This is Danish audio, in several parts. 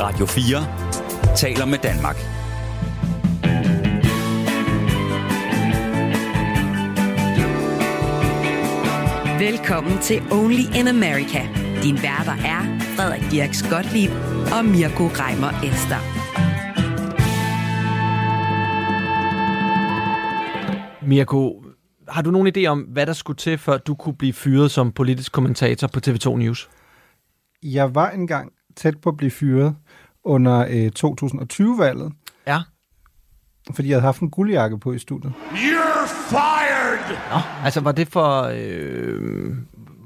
Radio 4 taler med Danmark. Velkommen til Only in America. Din værter er Frederik Dirk Skotlib og Mirko Reimer Ester. Mirko, har du nogen idé om, hvad der skulle til, før du kunne blive fyret som politisk kommentator på TV2 News? Jeg var engang tæt på at blive fyret under øh, 2020-valget, Ja. fordi jeg havde haft en guldjakke på i studiet. You're fired! Nå, altså var det for... Øh,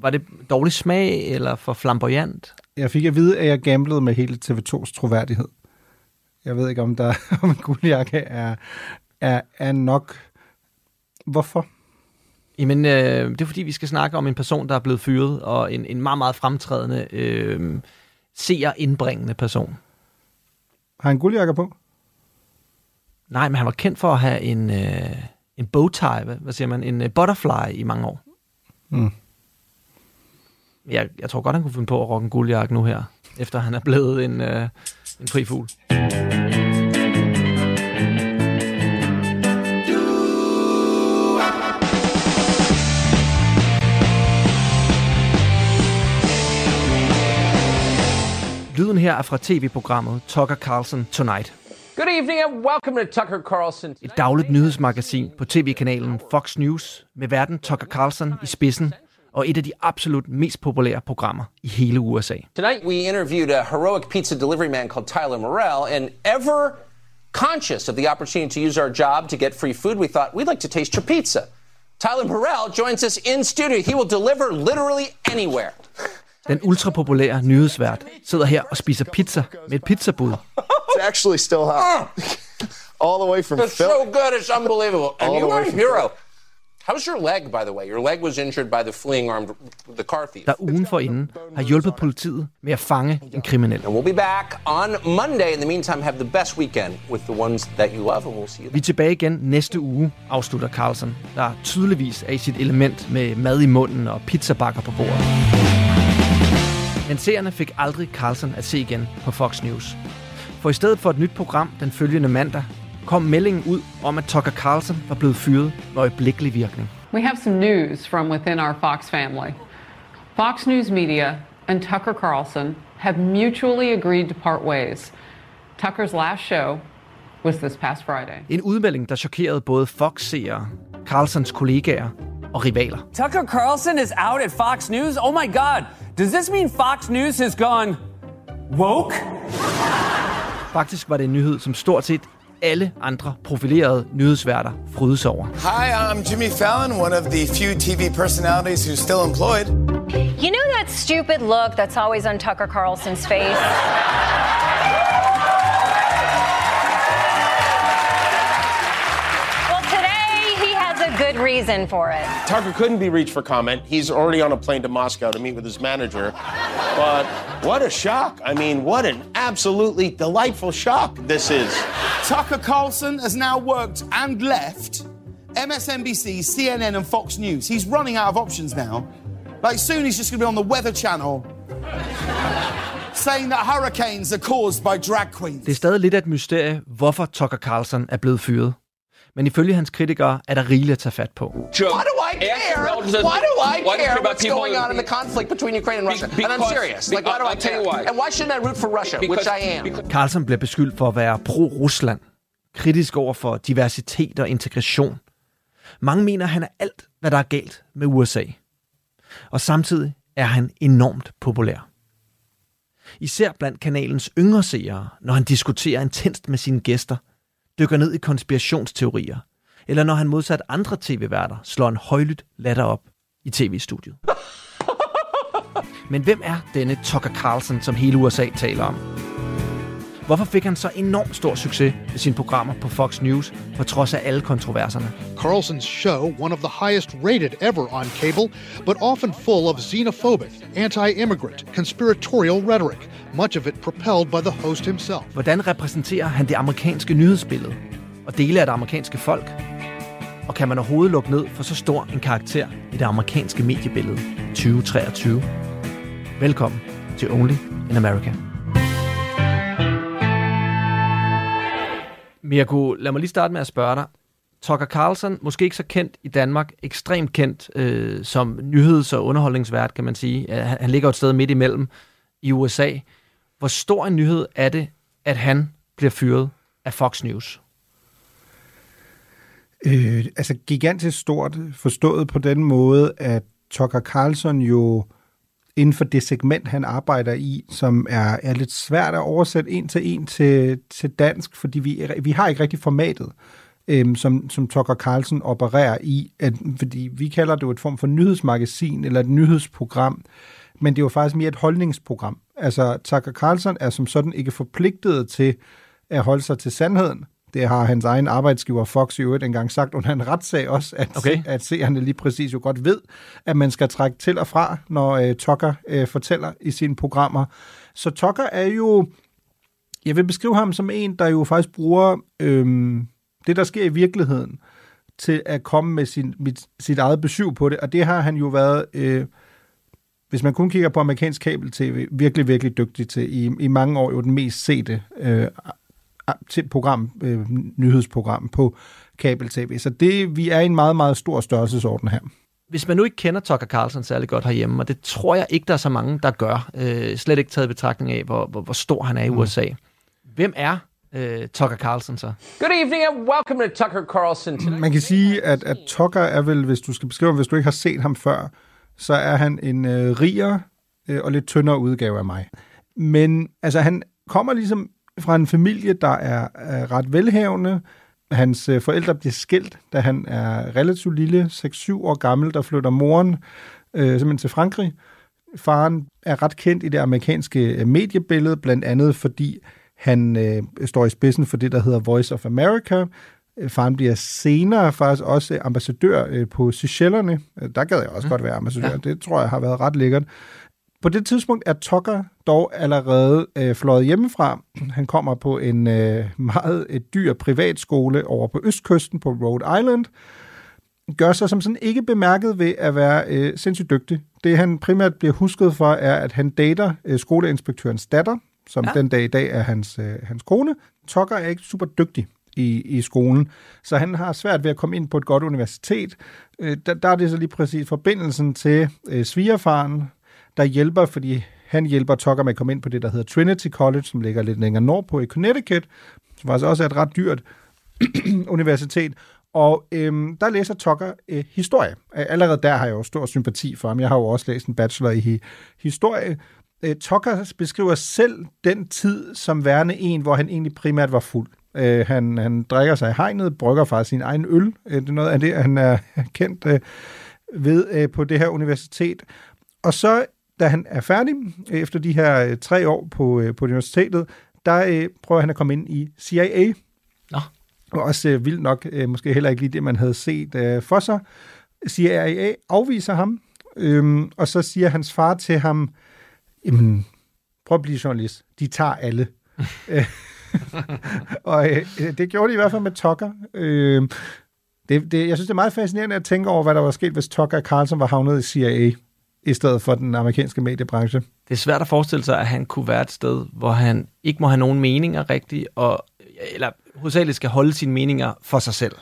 var det dårlig smag, eller for flamboyant? Jeg fik at vide, at jeg gamblede med hele TV2's troværdighed. Jeg ved ikke, om der om en guldjakke er, er, er nok. Hvorfor? Jamen, øh, det er fordi, vi skal snakke om en person, der er blevet fyret, og en, en meget, meget fremtrædende, øh, seer indbringende person. Har han en guldjakke på? Nej, men han var kendt for at have en, øh, en bowtie, hvad, hvad siger man, en øh, butterfly i mange år. Mm. Jeg, jeg tror godt, han kunne finde på at rocke en guldjakke nu her, efter han er blevet en, øh, en fri fugl. Lyden her er fra tv-programmet Tucker Carlson Tonight. Good evening and welcome to Tucker Carlson. Et dagligt nyhedsmagasin på tv-kanalen Fox News med verden Tucker Carlson i spidsen og et af de absolut mest populære programmer i hele USA. Tonight we interviewed a heroic pizza delivery man called Tyler Morrell, and ever conscious of the opportunity to use our job to get free food, we thought we'd like to taste your pizza. Tyler Morrell joins us in studio. He will deliver literally anywhere. Den ultrapopulære nyhedsvært sidder her og spiser pizza med et pizzabud. It's actually still hot. All the way from It's Philly. so good, it's unbelievable. And you the are a hero. How's your leg, by the way? Your leg was injured by the fleeing armed the car thief. der ugen forinden har hjulpet politiet med at fange en kriminel. And we'll be back on Monday. In the meantime, have the best weekend with the ones that you love, and we'll see you Vi er tilbage igen næste uge, afslutter Carlson, der tydeligvis er i sit element med mad i munden og pizzabakker på bordet. Men seerne fik aldrig Carlson at se igen på Fox News. For i stedet for et nyt program den følgende mandag, kom meldingen ud om, at Tucker Carlson var blevet fyret med øjeblikkelig virkning. We have some news from within our Fox family. Fox News Media and Tucker Carlson have mutually agreed to part ways. Tucker's last show was this past Friday. En udmelding, der chokerede både Fox-seere, Carlsons kollegaer og rivaler. Tucker Carlson is out at Fox News? Oh my God. Does this mean Fox News has gone woke? Faktisk var det en nyhed, som stort set alle andre profilerede nyhedsværter frydes over. Hi, I'm Jimmy Fallon, one of the few TV personalities who's still employed. You know that stupid look that's always on Tucker Carlson's face? Good reason for it. Tucker couldn't be reached for comment. He's already on a plane to Moscow to meet with his manager. But what a shock. I mean, what an absolutely delightful shock this is. Tucker Carlson has now worked and left MSNBC, CNN, and Fox News. He's running out of options now. Like, soon he's just going to be on the Weather Channel saying that hurricanes are caused by drag queens. Det er stadig lidt af et mysterie, hvorfor Tucker Carlson er blevet fyret. Men ifølge hans kritikere er der rigeligt at tage fat på. Why do I care? Why do I care what's going on in the conflict between Ukraine and Russia? And I'm serious. Like, why do I care? And why shouldn't I root for Russia, which I am? Carlson bliver beskyldt for at være pro-Rusland, kritisk over for diversitet og integration. Mange mener, at han er alt, hvad der er galt med USA. Og samtidig er han enormt populær. Især blandt kanalens yngre seere, når han diskuterer intenst med sine gæster, dykker ned i konspirationsteorier, eller når han modsat andre tv-værter slår en højlydt latter op i tv-studiet. Men hvem er denne Tucker Carlson, som hele USA taler om? Hvorfor fik han så enormt stor succes med sine programmer på Fox News, på trods af alle kontroverserne? Carlson's show, one of the highest rated ever on cable, but often full of xenophobic, anti immigrant, conspiratorial rhetoric, much of it propelled by the host himself. Hvordan repræsenterer han det amerikanske nyhedsbillede og dele af det amerikanske folk? Og kan man overhovedet lukke ned for så stor en karakter i det amerikanske mediebillede 2023? Velkommen til Only in America. Mirko, lad mig lige starte med at spørge dig. Tucker Carlson, måske ikke så kendt i Danmark, ekstremt kendt øh, som nyheds- og underholdningsvært, kan man sige. Han, han ligger et sted midt imellem i USA. Hvor stor en nyhed er det, at han bliver fyret af Fox News? Øh, altså gigantisk stort, forstået på den måde, at Tucker Carlson jo inden for det segment, han arbejder i, som er, er lidt svært at oversætte en til en til, til dansk, fordi vi, vi har ikke rigtig formatet, øhm, som, som Tucker Carlson opererer i, at, fordi vi kalder det jo et form for nyhedsmagasin eller et nyhedsprogram, men det er jo faktisk mere et holdningsprogram. Altså, Tucker Carlson er som sådan ikke forpligtet til at holde sig til sandheden, det har hans egen arbejdsgiver Fox i øvrigt engang sagt under en retssag også, at, okay. at seerne lige præcis jo godt ved, at man skal trække til og fra, når uh, Tucker uh, fortæller i sine programmer. Så Tucker er jo, jeg vil beskrive ham som en, der jo faktisk bruger øhm, det, der sker i virkeligheden, til at komme med sin, mit, sit eget besøg på det, og det har han jo været... Øh, hvis man kun kigger på amerikansk kabel-tv, virkelig, virkelig dygtig til. I, i mange år jo den mest sete øh, til program, øh, nyhedsprogram på kabel-tv. Så det, vi er i en meget, meget stor størrelsesorden her. Hvis man nu ikke kender Tucker Carlson særlig godt herhjemme, og det tror jeg ikke, der er så mange, der gør, øh, slet ikke taget betragtning af, hvor, hvor, hvor stor han er i mm. USA. Hvem er øh, Tucker Carlson så? Good evening and welcome to Tucker Carlson. Tonight. Man kan sige, at, at Tucker er vel, hvis du skal beskrive hvis du ikke har set ham før, så er han en øh, rigere øh, og lidt tyndere udgave af mig. Men altså, han kommer ligesom fra en familie, der er, er ret velhavende. Hans øh, forældre bliver skilt, da han er relativt lille, 6-7 år gammel, der flytter moren øh, simpelthen til Frankrig. Faren er ret kendt i det amerikanske øh, mediebillede, blandt andet fordi han øh, står i spidsen for det, der hedder Voice of America. Øh, faren bliver senere faktisk også ambassadør på Seychellerne. Der gad jeg også mm. godt være ambassadør. Ja. Det tror jeg har været ret lækkert. På det tidspunkt er Tucker dog allerede øh, fløjet hjemmefra. Han kommer på en øh, meget et dyr privatskole over på østkysten på Rhode Island. Gør sig som sådan ikke bemærket ved at være øh, sindssygt dygtig. Det han primært bliver husket for, er, at han dater øh, skoleinspektørens datter, som ja. den dag i dag er hans, øh, hans kone. Tucker er ikke super dygtig i, i skolen, så han har svært ved at komme ind på et godt universitet. Øh, der, der er det så lige præcis forbindelsen til øh, svigerfaren, der hjælper, fordi han hjælper Tucker med at komme ind på det, der hedder Trinity College, som ligger lidt længere nordpå i Connecticut, som faktisk også er et ret dyrt universitet. Og øhm, der læser Tucker øh, historie. Øh, allerede der har jeg jo stor sympati for ham. Jeg har jo også læst en bachelor i historie. Øh, Tucker beskriver selv den tid som værende en, hvor han egentlig primært var fuld. Øh, han, han drikker sig i hegnet, brygger faktisk sin egen øl. Øh, det er noget af det, han er kendt øh, ved øh, på det her universitet. Og så da han er færdig, efter de her øh, tre år på, øh, på universitetet, der øh, prøver han at komme ind i CIA. Nå. Og også øh, vildt nok, øh, måske heller ikke lige det, man havde set øh, for sig. CIA afviser ham, øh, og så siger hans far til ham, jamen, prøv at blive journalist. De tager alle. og øh, det gjorde de i hvert fald med Tucker. Øh, det, det, jeg synes, det er meget fascinerende at tænke over, hvad der var sket, hvis Tucker Carlson var havnet i CIA i stedet for den amerikanske mediebranche. Det er svært at forestille sig, at han kunne være et sted, hvor han ikke må have nogen meninger rigtigt, og, eller hovedsageligt skal holde sine meninger for sig selv.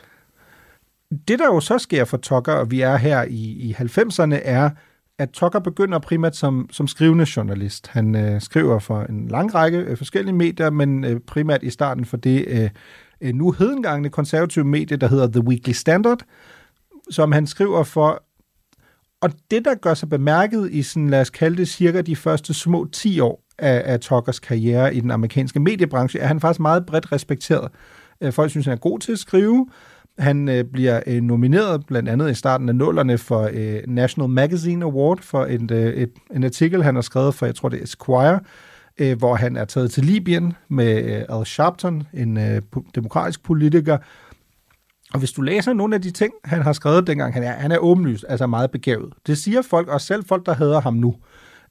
Det, der jo så sker for Tucker, og vi er her i, i 90'erne, er, at Tucker begynder primært som, som skrivende journalist. Han øh, skriver for en lang række øh, forskellige medier, men øh, primært i starten for det øh, øh nu hedengangne konservative medie, der hedder The Weekly Standard, som han skriver for og det, der gør sig bemærket i sådan, lad os kalde det, cirka de første små 10 år af, af Tuckers karriere i den amerikanske mediebranche, er han faktisk meget bredt respekteret. Øh, folk synes, han er god til at skrive. Han øh, bliver øh, nomineret blandt andet i starten af nullerne for øh, National Magazine Award for en, øh, et, en artikel, han har skrevet for, jeg tror det er Esquire, øh, hvor han er taget til Libyen med øh, Al Sharpton, en øh, demokratisk politiker, og hvis du læser nogle af de ting, han har skrevet dengang, han er, han er åbenlyst, altså meget begavet. Det siger folk, og selv folk, der hader ham nu,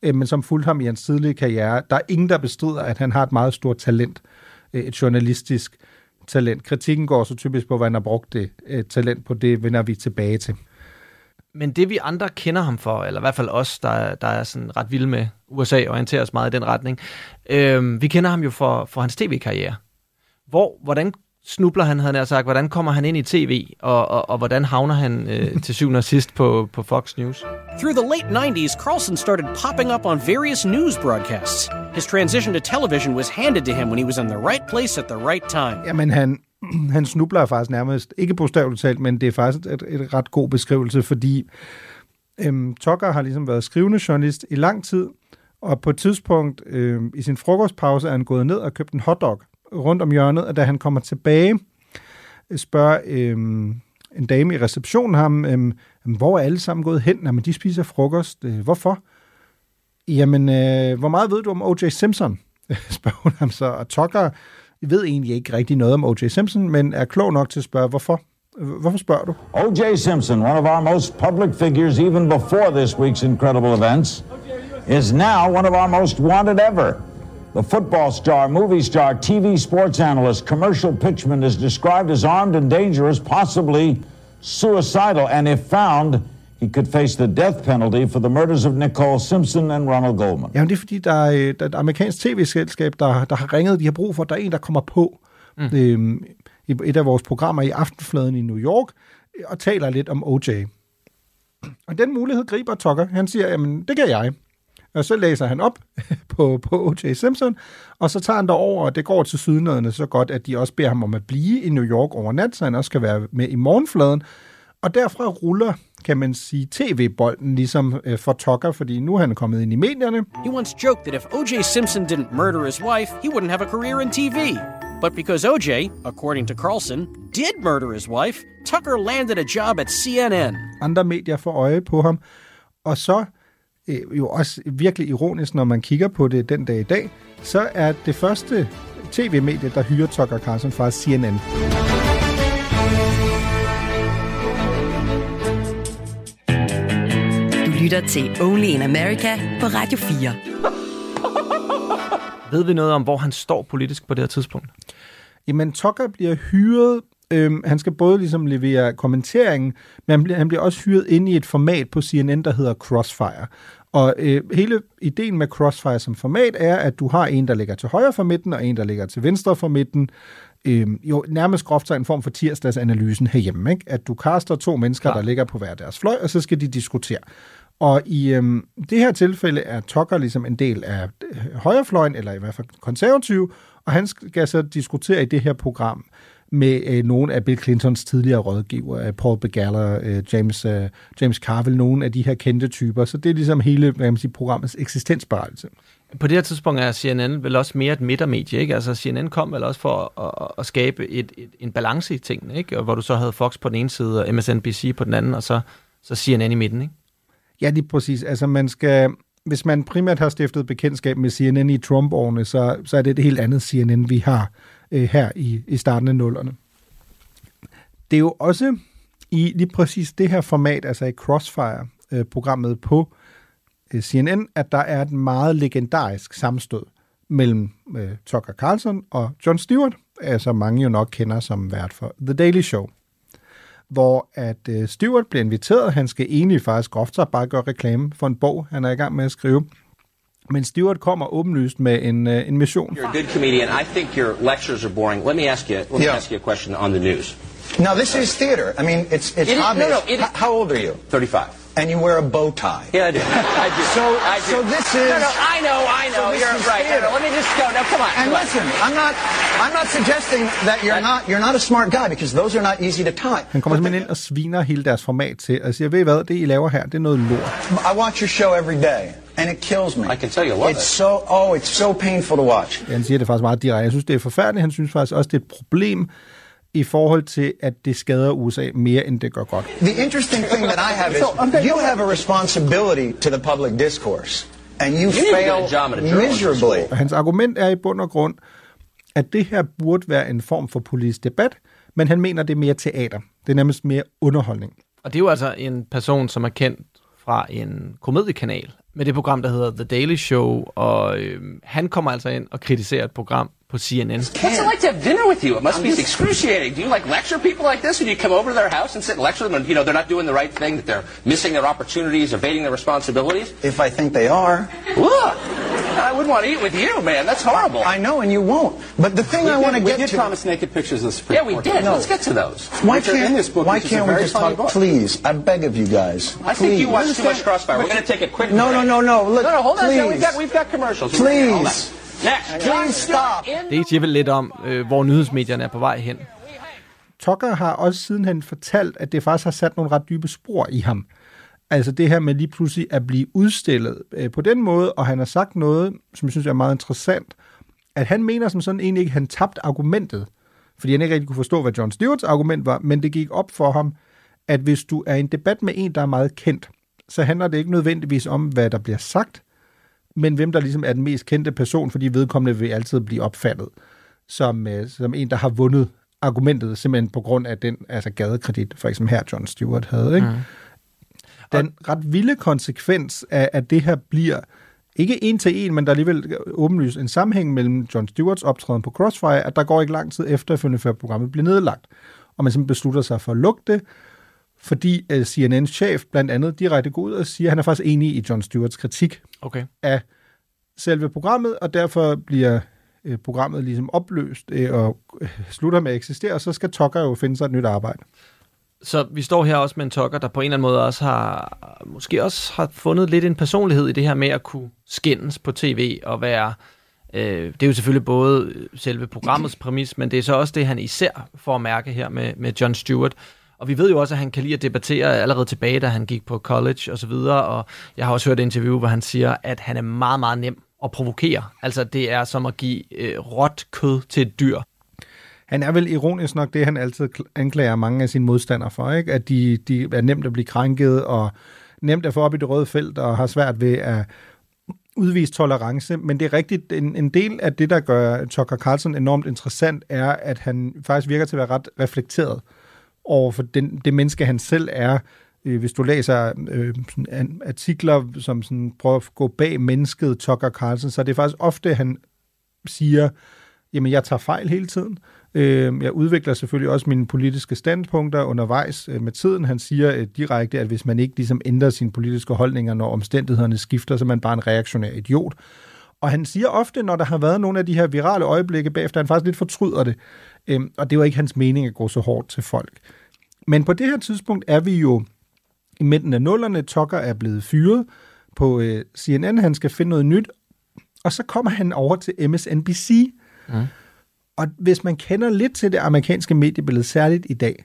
øh, men som fulgte ham i hans tidlige karriere, der er ingen, der bestrider, at han har et meget stort talent, øh, et journalistisk talent. Kritikken går så typisk på, hvad han har brugt det øh, talent på, det vender vi tilbage til. Men det vi andre kender ham for, eller i hvert fald os, der, der er sådan ret vilde med USA, orienterer os meget i den retning, øh, vi kender ham jo for, for hans tv-karriere. Hvor, hvordan snubler han, havde jeg sagt, hvordan kommer han ind i tv, og, og, og hvordan havner han øh, til syvende og sidst på, på Fox News? Through the late 90s, Carlson started popping up on various news broadcasts. His transition to television was handed to him when he was in the right place at the right time. Jamen, han, han snubler faktisk nærmest, ikke bogstaveligt talt, men det er faktisk et, et ret god beskrivelse, fordi øhm, Tucker har ligesom været skrivende journalist i lang tid, og på et tidspunkt øhm, i sin frokostpause er han gået ned og købt en hotdog rundt om hjørnet, og da han kommer tilbage, øh, spørger øhm, en dame i receptionen ham, øhm, hvor er alle sammen gået hen? Jamen, de spiser frokost. Øh, hvorfor? Jamen, øh, hvor meget ved du om O.J. Simpson? spørger hun ham så. Og Tucker ved egentlig ikke rigtig noget om O.J. Simpson, men er klog nok til at spørge, hvorfor? Hvorfor spørger du? O.J. Simpson, one of our most public figures even before this week's incredible events, is now one of our most wanted ever. The football star, movie star, TV sports analyst, commercial pitchman is described as armed and dangerous, possibly suicidal, and if found, he could face the death penalty for the murders of Nicole Simpson and Ronald Goldman. Jamen, det er fordi, der er, der er et amerikansk tv-selskab, der, der har ringet, de har brug for, at der er en, der kommer på mm. øhm, i et af vores programmer i Aftenfladen i New York, og taler lidt om OJ. Og den mulighed griber Tucker. Han siger, jamen, det kan jeg. Og så læser han op på, på O.J. Simpson, og så tager han derover, og det går til sydnødene så godt, at de også beder ham om at blive i New York over nat, så han også skal være med i morgenfladen. Og derfra ruller, kan man sige, tv-bolden ligesom øh, for Tucker, fordi nu er han kommet ind i medierne. He once joked that if O.J. Simpson didn't murder his wife, he wouldn't have a career in TV. But because O.J., according to Carlson, did murder his wife, Tucker landed a job at CNN. Andre medier får øje på ham, og så øh, jo også virkelig ironisk, når man kigger på det den dag i dag, så er det første tv-medie, der hyrer Tucker Carlson fra CNN. Du lytter til Only in America på Radio 4. Ved vi noget om, hvor han står politisk på det her tidspunkt? Jamen, Tucker bliver hyret Øhm, han skal både ligesom levere kommenteringen, men han bliver, han bliver også hyret ind i et format på CNN, der hedder Crossfire. Og øh, hele ideen med Crossfire som format er, at du har en, der ligger til højre for midten, og en, der ligger til venstre for midten. Øh, jo, nærmest groft en form for tirsdagsanalysen herhjemme. Ikke? At du kaster to mennesker, Klar. der ligger på hver deres fløj, og så skal de diskutere. Og i øh, det her tilfælde er Tucker ligesom en del af øh, højrefløjen, eller i hvert fald konservativ, og han skal så diskutere i det her program med øh, nogle af Bill Clintons tidligere rådgiver, Paul Begala, øh, James, øh, James Carville, nogle af de her kendte typer. Så det er ligesom hele hvad man siger, programmets eksistensberettigelse. På det her tidspunkt er CNN vel også mere et midtermedie, ikke? Altså CNN kom vel også for at, at skabe et, et, en balance i tingene, ikke? Og hvor du så havde Fox på den ene side og MSNBC på den anden, og så, så CNN i midten, ikke? Ja, lige præcis. Altså man skal, hvis man primært har stiftet bekendtskab med CNN i Trump-årene, så, så er det et helt andet CNN, vi har øh, her i, i starten af nullerne. Det er jo også i lige præcis det her format, altså i Crossfire-programmet øh, på øh, CNN, at der er et meget legendarisk sammenstød mellem øh, Tucker Carlson og Jon Stewart, altså mange jo nok kender som vært for The Daily Show hvor at øh, Stewart bliver inviteret. Han skal egentlig faktisk groft bare gøre reklame for en bog, han er i gang med at skrive. Men Stewart kommer åbenlyst med en, uh, en mission. You're a good comedian. I think your lectures are boring. Let me ask you. Let me yeah. ask you a question on the news. Now this is theater. I mean, it's it's it obvious. Is, no, no, it is, How old are you? Thirty-five. And you wear a bow tie. Yeah, I do. I do. So, I do. so this is. No, no, I know, I know. So you're right. No, no, let me just go. No, come on. And come listen, on. I'm not, I'm not suggesting that you're not, you're not a smart guy because those are not easy to tie. Han kommer simpelthen ind og sviner hele deres format til og siger, ved I hvad, det I laver her, det er noget lort. I watch your show every day. And it kills me. I can tell you love it's it. so oh, it's so painful to watch. Han siger det faktisk meget direkte. Jeg synes, det er forfærdeligt. Han synes faktisk også, det er et problem, i forhold til, at det skader USA mere, end det gør godt. The interesting thing that I have is, you have a responsibility to the public discourse, and you, you fail miserably. Og hans argument er i bund og grund, at det her burde være en form for politisk debat, men han mener, det er mere teater. Det er nærmest mere underholdning. Og det er jo altså en person, som er kendt fra en komediekanal med det program, der hedder The Daily Show, og øh, han kommer altså ind og kritiserer et program på CNN. What's it like to have dinner with you? It must be excruciating. Do you like lecture people like this? When you come over to their house and sit and lecture them, and you know they're not doing the right thing, that they're missing their opportunities, evading their responsibilities? If I think they are. look, I wouldn't want to eat with you, man. That's horrible. I know, and you won't. But the thing We I did- want to we get did to... promise naked pictures of the Supreme Yeah, we did. No. Let's get to those. Why can't, in this book, why which is a can't we just funny talk? book. Please, I beg of you guys. I think you Please. watch too much Crossfire. We're going to take a quick No, break. no, no, no. Look, no, no, hold on. please. John. We've got, we've got commercials. Hold Please. Please stop. Det siger vel lidt om, øh, hvor nyhedsmedierne er på vej hen. Tucker har også sidenhen fortalt, at det faktisk har sat nogle ret dybe spor i ham. Altså det her med lige pludselig at blive udstillet øh, på den måde, og han har sagt noget, som jeg synes er meget interessant, at han mener som sådan egentlig ikke, at han tabte argumentet, fordi han ikke rigtig kunne forstå, hvad John Stewarts argument var, men det gik op for ham, at hvis du er i en debat med en, der er meget kendt, så handler det ikke nødvendigvis om, hvad der bliver sagt, men hvem der ligesom er den mest kendte person, fordi vedkommende vil altid blive opfattet som, øh, som en, der har vundet argumentet, simpelthen på grund af den altså gadekredit, for eksempel her John Stewart havde. Ikke? Mm. Den ret vilde konsekvens af, at det her bliver, ikke en til en, men der er alligevel åbenlyst en sammenhæng mellem John Stewarts optræden på Crossfire, at der går ikke lang tid efter, før programmet bliver nedlagt. Og man simpelthen beslutter sig for at lukke det, fordi uh, CNN's chef blandt andet direkte går ud og siger, at han er faktisk enig i John Stewarts kritik Okay. af selve programmet, og derfor bliver øh, programmet ligesom opløst øh, og øh, slutter med at eksistere, og så skal Tucker jo finde sig et nyt arbejde. Så vi står her også med en Tucker, der på en eller anden måde også har, måske også har fundet lidt en personlighed i det her med at kunne skændes på tv og være, øh, det er jo selvfølgelig både selve programmets præmis, men det er så også det, han især får at mærke her med, med John Stewart. Og vi ved jo også, at han kan lide at debattere allerede tilbage, da han gik på college og så videre, og jeg har også hørt et interview, hvor han siger, at han er meget, meget nem at provokere. Altså det er som at give øh, råt kød til et dyr. Han er vel ironisk nok det, han altid anklager mange af sine modstandere for, ikke? at de, de er nemt at blive krænket og nemt at få op i det røde felt og har svært ved at udvise tolerance. Men det er rigtigt, en, en del af det, der gør Tucker Carlson enormt interessant, er, at han faktisk virker til at være ret reflekteret over for den, det menneske, han selv er. Øh, Hvis du læser øh, sådan artikler, som sådan prøver at gå bag mennesket Tucker Carlson, så er det faktisk ofte, han siger, jamen jeg tager fejl hele tiden. Øh, jeg udvikler selvfølgelig også mine politiske standpunkter undervejs øh, med tiden. Han siger øh, direkte, at hvis man ikke ligesom ændrer sine politiske holdninger, når omstændighederne skifter, så er man bare en reaktionær idiot. Og han siger ofte, når der har været nogle af de her virale øjeblikke bagefter, han faktisk lidt fortryder det. Øh, og det var ikke hans mening at gå så hårdt til folk. Men på det her tidspunkt er vi jo i midten af nullerne. Tucker er blevet fyret på øh, CNN. Han skal finde noget nyt. Og så kommer han over til MSNBC. Mm. Og hvis man kender lidt til det amerikanske mediebillede, særligt i dag,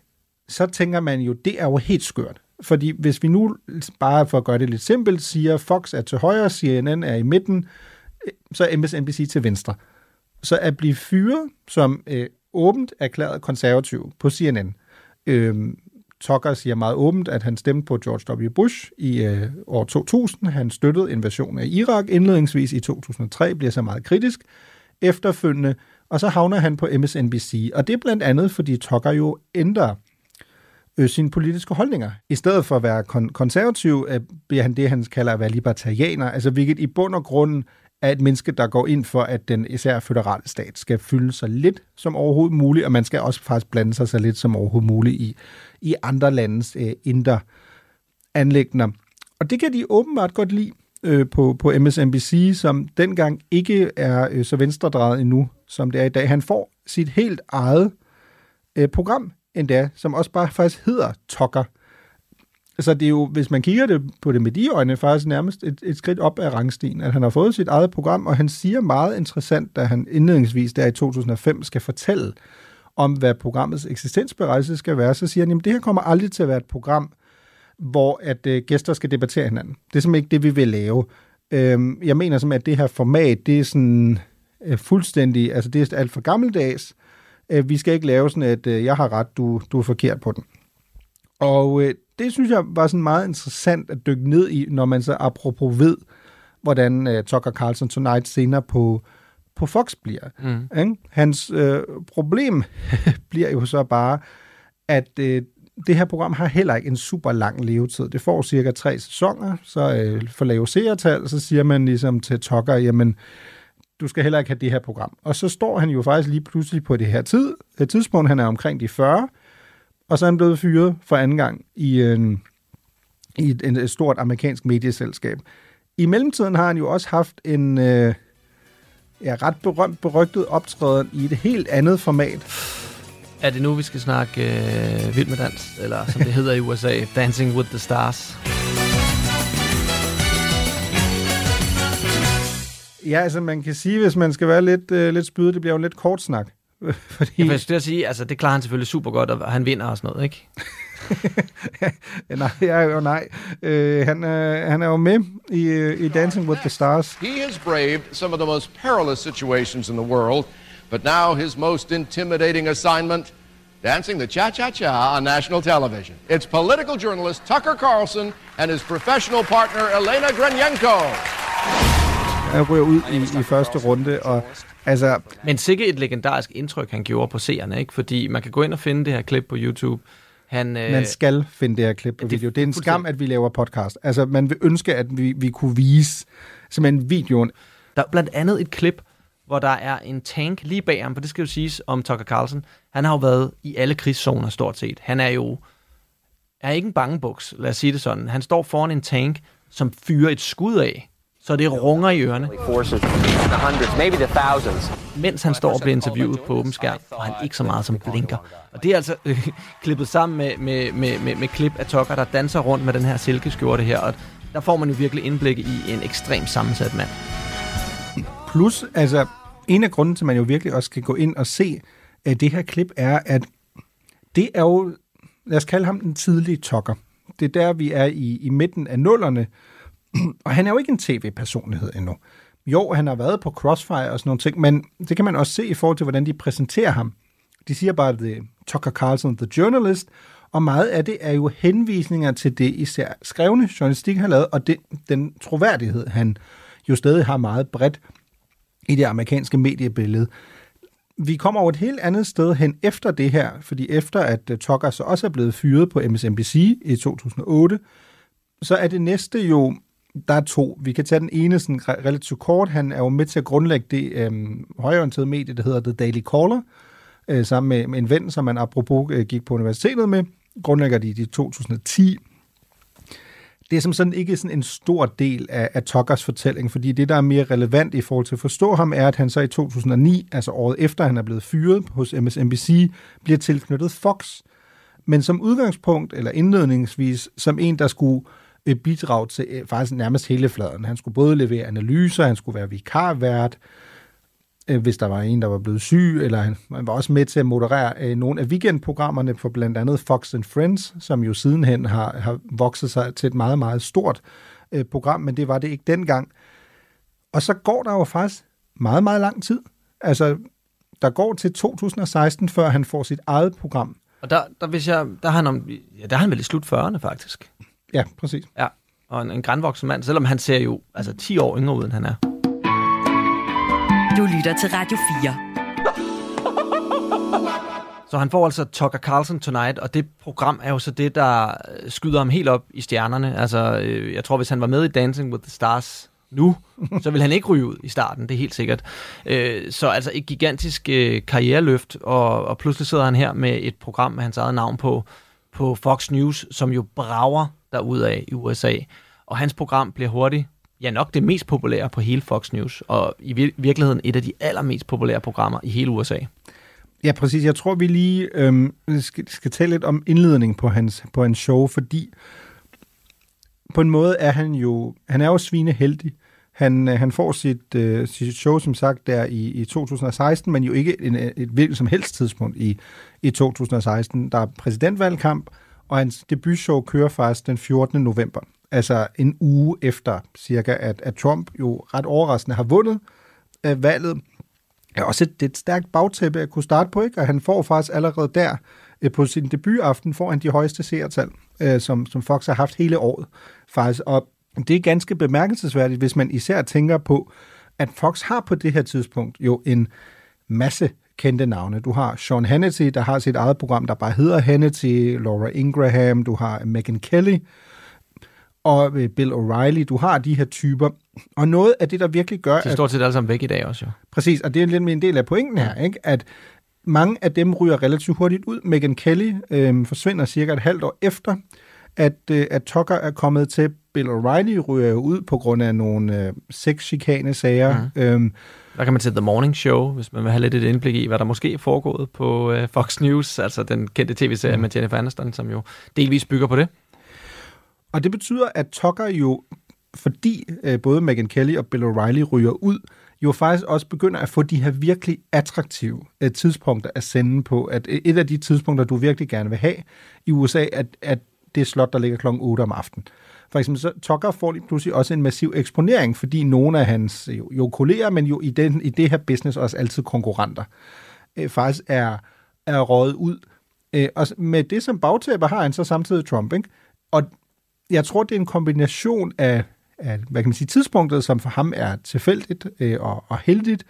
så tænker man jo, det er jo helt skørt. Fordi hvis vi nu, bare for at gøre det lidt simpelt, siger, Fox er til højre, CNN er i midten, øh, så er MSNBC til venstre. Så at blive fyret som øh, åbent erklæret konservativ på CNN, øh, Tucker siger meget åbent, at han stemte på George W. Bush i øh, år 2000. Han støttede invasionen af Irak indledningsvis i 2003, bliver så meget kritisk efterfølgende, og så havner han på MSNBC. Og det er blandt andet, fordi Tucker jo ændrer øh, sine politiske holdninger. I stedet for at være kon- konservativ, øh, bliver han det, han kalder at være libertarianer, altså hvilket i bund og grund er et menneske, der går ind for, at den især føderale stat skal fylde sig lidt som overhovedet muligt, og man skal også faktisk blande sig så lidt som overhovedet muligt i, i andre landes øh, indre anlægner. Og det kan de åbenbart godt lide øh, på, på MSNBC, som dengang ikke er øh, så venstredrejet endnu, som det er i dag. Han får sit helt eget øh, program endda, som også bare faktisk hedder Tokker. Så det er jo, hvis man kigger det på det med de øjne, faktisk nærmest et, et skridt op af rangstigen, at han har fået sit eget program, og han siger meget interessant, da han indledningsvis der i 2005 skal fortælle om, hvad programmets eksistensberettigelse skal være, så siger han, at det her kommer aldrig til at være et program, hvor at øh, gæster skal debattere hinanden. Det er simpelthen ikke det, vi vil lave. Øhm, jeg mener som at det her format, det er sådan øh, fuldstændig, altså det er alt for gammeldags. Øh, vi skal ikke lave sådan, at øh, jeg har ret, du, du er forkert på den. Og øh, det synes jeg var sådan meget interessant at dykke ned i, når man så apropos ved, hvordan øh, Tucker Carlson Tonight senere på, på Fox bliver. Mm. Ikke? Hans øh, problem bliver jo så bare, at øh, det her program har heller ikke en super lang levetid. Det får cirka tre sæsoner, så øh, for lave seertal, så siger man ligesom til Tucker, jamen, du skal heller ikke have det her program. Og så står han jo faktisk lige pludselig på det her tid, et tidspunkt, han er omkring de 40, og så er han blevet fyret for anden gang i, en, i et, et stort amerikansk medieselskab. I mellemtiden har han jo også haft en øh, ja, ret berømt, berygtet optræden i et helt andet format. Er det nu, vi skal snakke øh, Vild med Dans, eller som det hedder i USA, Dancing with the Stars? Ja, altså man kan sige, hvis man skal være lidt, øh, lidt spydet, det bliver jo lidt kort snak. Fordi... Jeg vil sige, altså det klarer han selvfølgelig super godt, og han vinder og sådan noget, ikke? nej, ja, jo nej. Øh, han, er, han er jo med i, øh, i Dancing with the Stars. He has braved some of the most perilous situations in the world, but now his most intimidating assignment, dancing the cha-cha-cha on national television. It's political journalist Tucker Carlson and his professional partner Elena Granyenko. Han ryger ud i, i første runde, og altså... Men sikkert et legendarisk indtryk, han gjorde på seerne, ikke? Fordi man kan gå ind og finde det her klip på YouTube. Han, øh... Man skal finde det her klip på video. Det er en skam, at vi laver podcast. Altså, man vil ønske, at vi, vi kunne vise simpelthen videoen. Der er blandt andet et klip, hvor der er en tank lige bag ham, for det skal jo siges om Tucker Carlson. Han har jo været i alle krigszoner stort set. Han er jo er ikke en bangebuks, lad os sige det sådan. Han står foran en tank, som fyrer et skud af, så det runger i ørerne. Mens han står og bliver interviewet på åben skærm, og han ikke så meget som blinker. Og det er altså øh, klippet sammen med, med, med, med, med klip af Tucker, der danser rundt med den her silkeskjorte her, og der får man jo virkelig indblik i en ekstremt sammensat mand. Plus, altså, en af grunden til, at man jo virkelig også skal gå ind og se at det her klip, er, at det er jo, lad os kalde ham den tidlige Tucker. Det er der, vi er i, i midten af nullerne, og han er jo ikke en tv-personlighed endnu. Jo, han har været på Crossfire og sådan nogle ting, men det kan man også se i forhold til, hvordan de præsenterer ham. De siger bare, det Tucker Carlson, the journalist, og meget af det er jo henvisninger til det især skrevne journalistik, har lavet, og det, den troværdighed, han jo stadig har meget bredt i det amerikanske mediebillede. Vi kommer over et helt andet sted hen efter det her, fordi efter at øh, Tucker så også er blevet fyret på MSNBC i 2008, så er det næste jo der er to. Vi kan tage den ene sådan relativt kort. Han er jo med til at grundlægge det øh, højorienterede medie, der hedder The Daily Caller, øh, sammen med, med en ven, som man apropos øh, gik på universitetet med. Grundlægger de i 2010. Det er som sådan ikke sådan en stor del af, af Tuckers fortælling, fordi det, der er mere relevant i forhold til at forstå ham, er, at han så i 2009, altså året efter han er blevet fyret hos MSNBC, bliver tilknyttet Fox. Men som udgangspunkt, eller indledningsvis, som en, der skulle bidrag til øh, faktisk nærmest hele fladen. Han skulle både levere analyser, han skulle være vikarvært, øh, hvis der var en, der var blevet syg, eller han, han var også med til at moderere øh, nogle af weekendprogrammerne for blandt andet Fox and Friends, som jo sidenhen har, har vokset sig til et meget, meget stort øh, program, men det var det ikke dengang. Og så går der jo faktisk meget, meget lang tid. Altså, der går til 2016, før han får sit eget program. Og der, der, hvis jeg, der, har han om, ja, der har han vel i slut 40'erne, faktisk. Ja, præcis. Ja, og en, en grænvoksen mand, selvom han ser jo altså 10 år yngre ud, end han er. Du lytter til Radio 4. Så han får altså Tucker Carlson Tonight, og det program er jo så det, der øh, skyder ham helt op i stjernerne. Altså, øh, jeg tror, hvis han var med i Dancing with the Stars nu, så vil han ikke ryge ud i starten, det er helt sikkert. Øh, så altså et gigantisk karriereløft, og, og pludselig sidder han her med et program med hans eget navn på, på Fox News, som jo brager af i USA. Og hans program bliver hurtigt, ja nok det mest populære på hele Fox News, og i vir- virkeligheden et af de allermest populære programmer i hele USA. Ja, præcis. Jeg tror, vi lige øhm, skal, skal tale lidt om indledningen på hans, på hans show, fordi på en måde er han jo, han er jo svineheldig. Han, øh, han får sit, øh, sit show, som sagt, der i, i 2016, men jo ikke en, et hvilket som helst tidspunkt i, i 2016. Der er præsidentvalgkamp, og hans debutshow kører faktisk den 14. november. Altså en uge efter cirka, at, at Trump jo ret overraskende har vundet øh, valget. Ja, også et, et stærkt bagtæppe at kunne starte på, ikke? og han får faktisk allerede der øh, på sin debutaften, får han de højeste seertal, øh, som, som Fox har haft hele året faktisk. Og det er ganske bemærkelsesværdigt, hvis man især tænker på, at Fox har på det her tidspunkt jo en masse kendte navne. Du har Sean Hannity, der har sit eget program, der bare hedder Hannity, Laura Ingraham, du har Megyn Kelly og øh, Bill O'Reilly. Du har de her typer. Og noget af det, der virkelig gør... De står til alle sammen væk i dag også, jo. Præcis, og det er lidt en del af pointen her, ikke? at mange af dem ryger relativt hurtigt ud. Megyn Kelly øh, forsvinder cirka et halvt år efter, at, øh, at Tucker er kommet til. Bill O'Reilly ryger jo ud på grund af nogle øh, sexchikane-sager. Mm. Øhm, der kan man til The Morning Show, hvis man vil have lidt et indblik i, hvad der måske er foregået på øh, Fox News, altså den kendte tv-serie mm. med Jennifer Aniston, som jo delvis bygger på det. Og det betyder, at Tucker jo, fordi øh, både Megyn Kelly og Bill O'Reilly ryger ud, jo faktisk også begynder at få de her virkelig attraktive øh, tidspunkter at sende på. At et af de tidspunkter, du virkelig gerne vil have i USA, at, at det slot, der ligger klokken 8 om aftenen. For eksempel så Tucker får lige pludselig også en massiv eksponering, fordi nogle af hans jo, jo kolleger, men jo i, den, i det her business også altid konkurrenter, øh, faktisk er, er røget ud. Øh, og med det som bagtæppe har han så samtidig Trump, ikke? Og jeg tror, det er en kombination af, af hvad kan man sige, tidspunktet, som for ham er tilfældigt øh, og, og heldigt,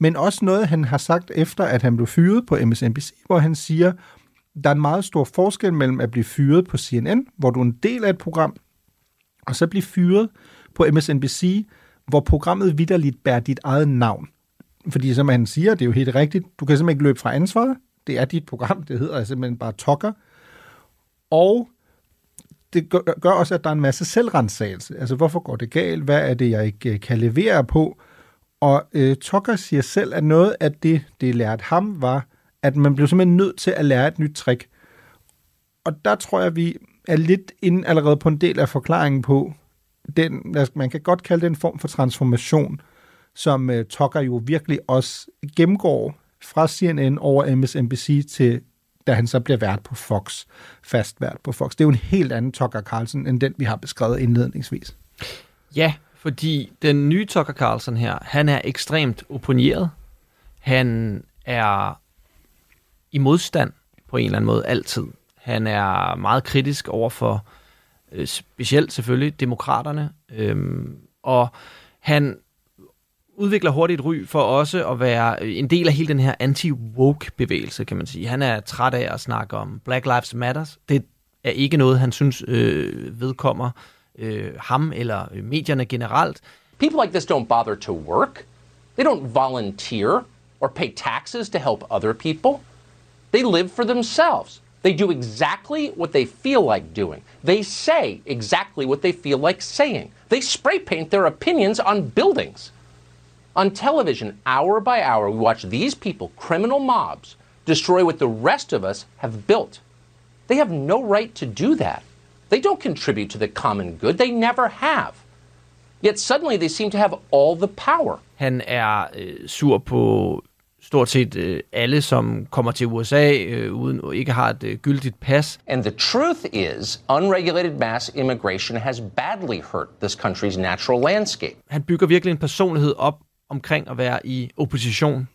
men også noget, han har sagt efter, at han blev fyret på MSNBC, hvor han siger, der er en meget stor forskel mellem at blive fyret på CNN, hvor du er en del af et program, og så blive fyret på MSNBC, hvor programmet vidderligt bærer dit eget navn. Fordi som han siger, det er jo helt rigtigt, du kan simpelthen ikke løbe fra ansvaret. Det er dit program, det hedder simpelthen bare Tokker. Og det gør, gør også, at der er en masse selvrensagelse. Altså, hvorfor går det galt? Hvad er det, jeg ikke øh, kan levere på? Og øh, Tucker siger selv, at noget af det, det lærte ham, var, at man blev simpelthen nødt til at lære et nyt trick. Og der tror jeg, vi er lidt inde allerede på en del af forklaringen på, den, man kan godt kalde den en form for transformation, som uh, Tucker jo virkelig også gennemgår fra CNN over MSNBC til da han så bliver vært på Fox, fast vært på Fox. Det er jo en helt anden Tucker Carlson, end den, vi har beskrevet indledningsvis. Ja, fordi den nye Tucker Carlson her, han er ekstremt opponeret. Han er i modstand på en eller anden måde altid. Han er meget kritisk over for øh, specielt selvfølgelig demokraterne, øhm, og han udvikler hurtigt et ry for også at være øh, en del af hele den her anti-woke-bevægelse, kan man sige. Han er træt af at snakke om Black Lives Matters. Det er ikke noget, han synes øh, vedkommer øh, ham eller øh, medierne generelt. People like this don't bother to work. They don't volunteer or pay taxes to help other people. They live for themselves. They do exactly what they feel like doing. They say exactly what they feel like saying. They spray paint their opinions on buildings. On television, hour by hour, we watch these people, criminal mobs, destroy what the rest of us have built. They have no right to do that. They don't contribute to the common good. They never have. Yet suddenly they seem to have all the power. Han er øh, sur på stort set øh, alle, som kommer til USA øh, uden ikke har et øh, gyldigt pas. And the truth is, unregulated mass immigration has badly hurt this country's natural landscape. Han bygger virkelig en personlighed op omkring at være i opposition,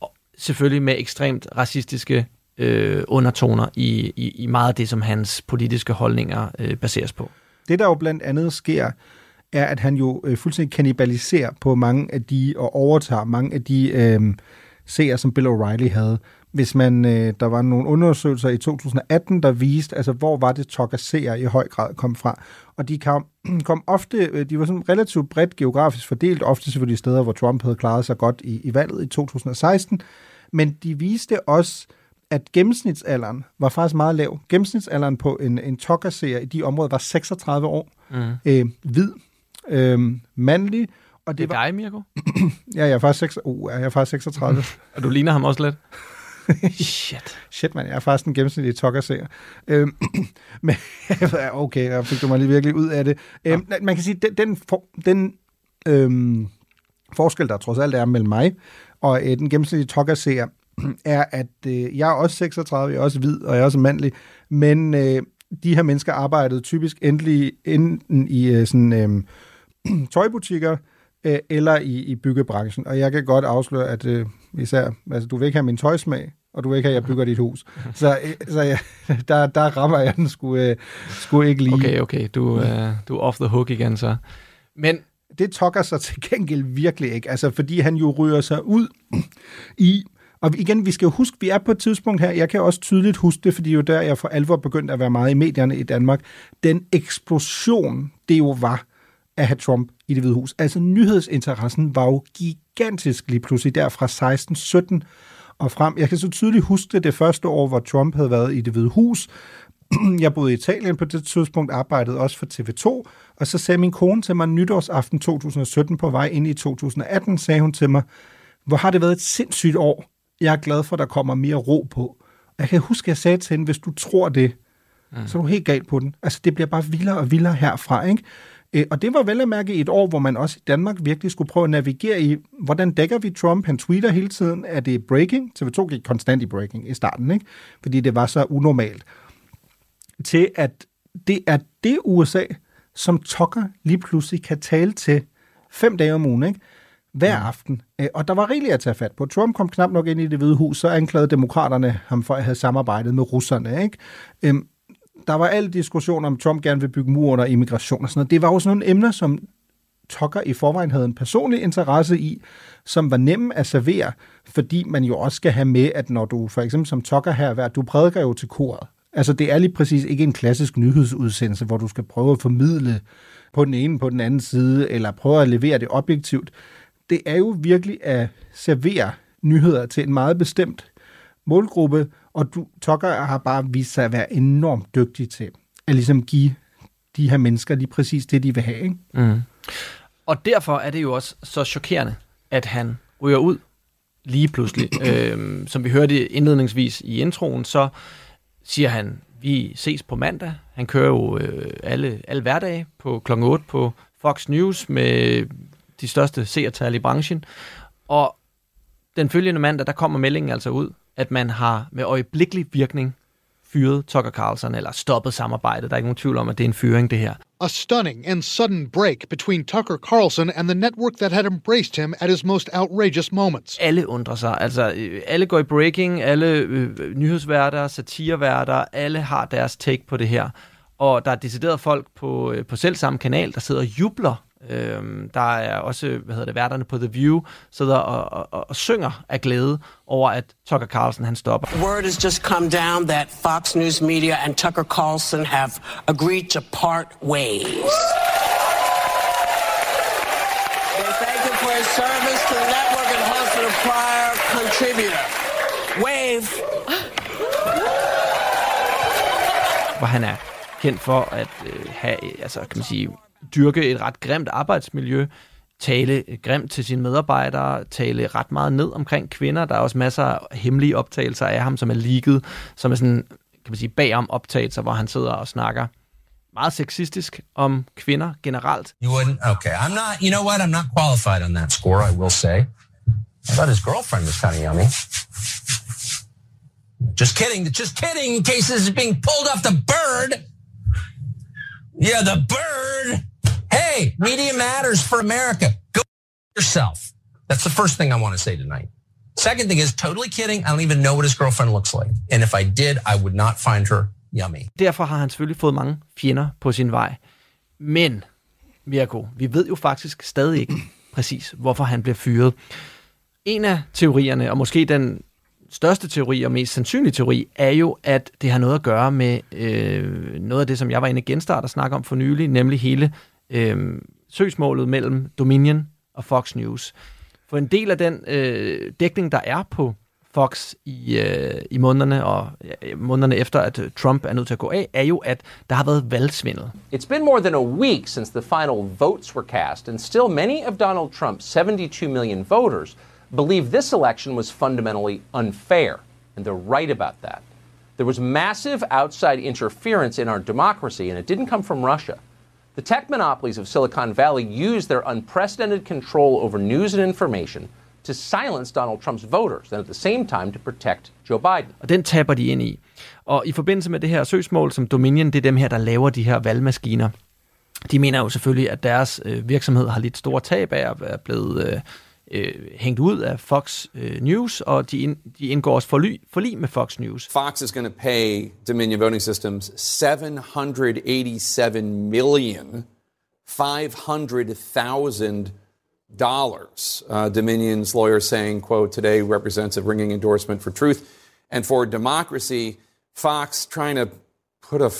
og selvfølgelig med ekstremt racistiske øh, undertoner i, i, i meget af det, som hans politiske holdninger øh, baseres på. Det, der jo blandt andet sker, er, at han jo øh, fuldstændig kanibaliserer på mange af de, og overtager mange af de øh, seere, som Bill O'Reilly havde. Hvis man, øh, der var nogle undersøgelser i 2018, der viste, altså hvor var det Tucker seer i høj grad kom fra. Og de kom, kom ofte, øh, de var sådan relativt bredt geografisk fordelt, ofte selvfølgelig steder, hvor Trump havde klaret sig godt i, i valget i 2016. Men de viste også, at gennemsnitsalderen var faktisk meget lav. Gennemsnitsalderen på en, en Tucker-seer i de områder var 36 år. Mm. Øh, hvid, øh, mandlig, og det, det er var... dig, Mirko? ja, jeg er faktisk, 6... uh, jeg er faktisk 36. og du ligner ham også lidt? Shit. Shit, man. Jeg er faktisk en gennemsnitlig tokkerseer. Øhm, men okay, der fik du mig lige virkelig ud af det. Øhm, ja. Man kan sige, den, den, for, den øhm, forskel, der trods alt er mellem mig og øh, den gennemsnitlige tokkerseer, er, at øh, jeg er også 36, jeg er også hvid, og jeg er også mandlig, men øh, de her mennesker arbejdede typisk endelig enten i øh, sådan øh, tøjbutikker, øh, eller i, i byggebranchen. Og jeg kan godt afsløre, at øh, især, altså, du vil ikke have min tøjsmag, og du vil ikke have, at jeg bygger dit hus. Så, øh, så ja, der, der rammer jeg den sgu, øh, sgu ikke lige. Okay, okay, du, øh, du er off the hook igen så. Men det tokker sig til gengæld virkelig ikke, altså fordi han jo ryger sig ud i og igen, vi skal jo huske, vi er på et tidspunkt her, jeg kan også tydeligt huske det, fordi jo der, jeg for alvor begyndte at være meget i medierne i Danmark, den eksplosion, det jo var at have Trump i det hvide hus. Altså nyhedsinteressen var jo gigantisk lige pludselig der fra 16-17 og frem. Jeg kan så tydeligt huske det det første år, hvor Trump havde været i det hvide hus, jeg boede i Italien på det tidspunkt, arbejdede også for TV2, og så sagde min kone til mig nytårsaften 2017 på vej ind i 2018, sagde hun til mig, hvor har det været et sindssygt år. Jeg er glad for, at der kommer mere ro på. Jeg kan huske, at jeg sagde til hende, hvis du tror det, mm. så er du helt galt på den. Altså, det bliver bare vildere og vildere herfra, ikke? Øh, og det var vel at mærke et år, hvor man også i Danmark virkelig skulle prøve at navigere i, hvordan dækker vi Trump? Han tweeter hele tiden, at det er breaking. TV2 gik konstant i breaking i starten, ikke? Fordi det var så unormalt. Til at det er det USA, som Tucker lige pludselig kan tale til fem dage om ugen, ikke? hver mm. aften. Øh, og der var rigeligt at tage fat på. Trump kom knap nok ind i det hvide hus, så anklagede demokraterne ham for at have samarbejdet med russerne. Ikke? Der var alle diskussioner om, Trump gerne vil bygge mur og immigration og sådan noget. Det var jo sådan nogle emner, som Tucker i forvejen havde en personlig interesse i, som var nemme at servere, fordi man jo også skal have med, at når du for eksempel som Tucker her, du prædiker jo til koret. Altså det er lige præcis ikke en klassisk nyhedsudsendelse, hvor du skal prøve at formidle på den ene på den anden side, eller prøve at levere det objektivt det er jo virkelig at servere nyheder til en meget bestemt målgruppe, og du, Tucker har bare vist sig at være enormt dygtig til at ligesom give de her mennesker lige præcis det, de vil have. Ikke? Mm. Og derfor er det jo også så chokerende, at han ryger ud lige pludselig. øhm, som vi hørte indledningsvis i introen, så siger han, vi ses på mandag. Han kører jo øh, alle, alle hverdage på kl. 8 på Fox News med de største seertal i branchen. Og den følgende mandag, der kommer meldingen altså ud, at man har med øjeblikkelig virkning fyret Tucker Carlson, eller stoppet samarbejdet. Der er ikke nogen tvivl om, at det er en fyring, det her. A stunning and sudden break between Tucker Carlson and the network that had embraced him at his most outrageous moments. Alle undrer sig. Altså, øh, alle går i breaking, alle øh, nyhedsværter, satireværter, alle har deres take på det her. Og der er decideret folk på, øh, på selv samme kanal, der sidder og jubler Øhm, der er også, hvad hedder det, værterne på The View, sidder og, og, og synger af glæde over, at Tucker Carlson han stopper. Word has just come down that Fox News Media and Tucker Carlson have agreed to part ways. They thank him for his service to the network and hosted a prior contributor. Wave. Hvor han er kendt for at øh, have, altså kan man sige, dyrke et ret grimt arbejdsmiljø, tale grimt til sine medarbejdere, tale ret meget ned omkring kvinder. Der er også masser af hemmelige optagelser af ham, som er ligget, som er sådan, kan man sige, bagom optagelser, hvor han sidder og snakker meget sexistisk om kvinder generelt. You wouldn't? Okay. I'm not, you know what? I'm not qualified on that score, I will say. I thought his girlfriend was kind of yummy. Just kidding. Just kidding. In case this is being pulled off the bird. Yeah, the bird. Hey, media matters for America. Go yourself. That's the first thing I want to say tonight. Second thing is totally kidding. I don't even know what his girlfriend looks like. And if I did, I would not find her yummy. Derfor har han selvfølgelig fået mange fjender på sin vej. Men, Mirko, vi ved jo faktisk stadig ikke præcis, hvorfor han blev fyret. En af teorierne, og måske den største teori og mest sandsynlige teori, er jo, at det har noget at gøre med øh, noget af det, som jeg var inde i genstart og snakke om for nylig, nemlig hele øh, søgsmålet mellem Dominion og Fox News. For en del af den øh, dækning, der er på Fox i, øh, i månederne og månederne efter, at Trump er nødt til at gå af, er jo, at der har været valgsvindel. It's been more than a week since the final votes were cast, and still many of Donald Trump's 72 million voters believe this election was fundamentally unfair, and they're right about that. There was massive outside interference in our democracy, and it didn't come from Russia. The tech monopolies of Silicon Valley use their unprecedented control over news and information to silence Donald Trumps voters, and at the same time to protect Joe Biden. Og den taber de ind i. Og i forbindelse med det her søgsmål, som Dominion, det er dem her, der laver de her valgmaskiner. De mener jo selvfølgelig, at deres øh, virksomhed har lidt store tab af at være blevet øh, øh, hængt ud af Fox øh, News, og de, ind, de indgår også forlig med Fox News. Fox is going to pay Dominion Voting Systems 787 million 500,000 dollars. Uh, Dominion's lawyer saying, quote, today represents a ringing endorsement for truth and for democracy. Fox trying to put a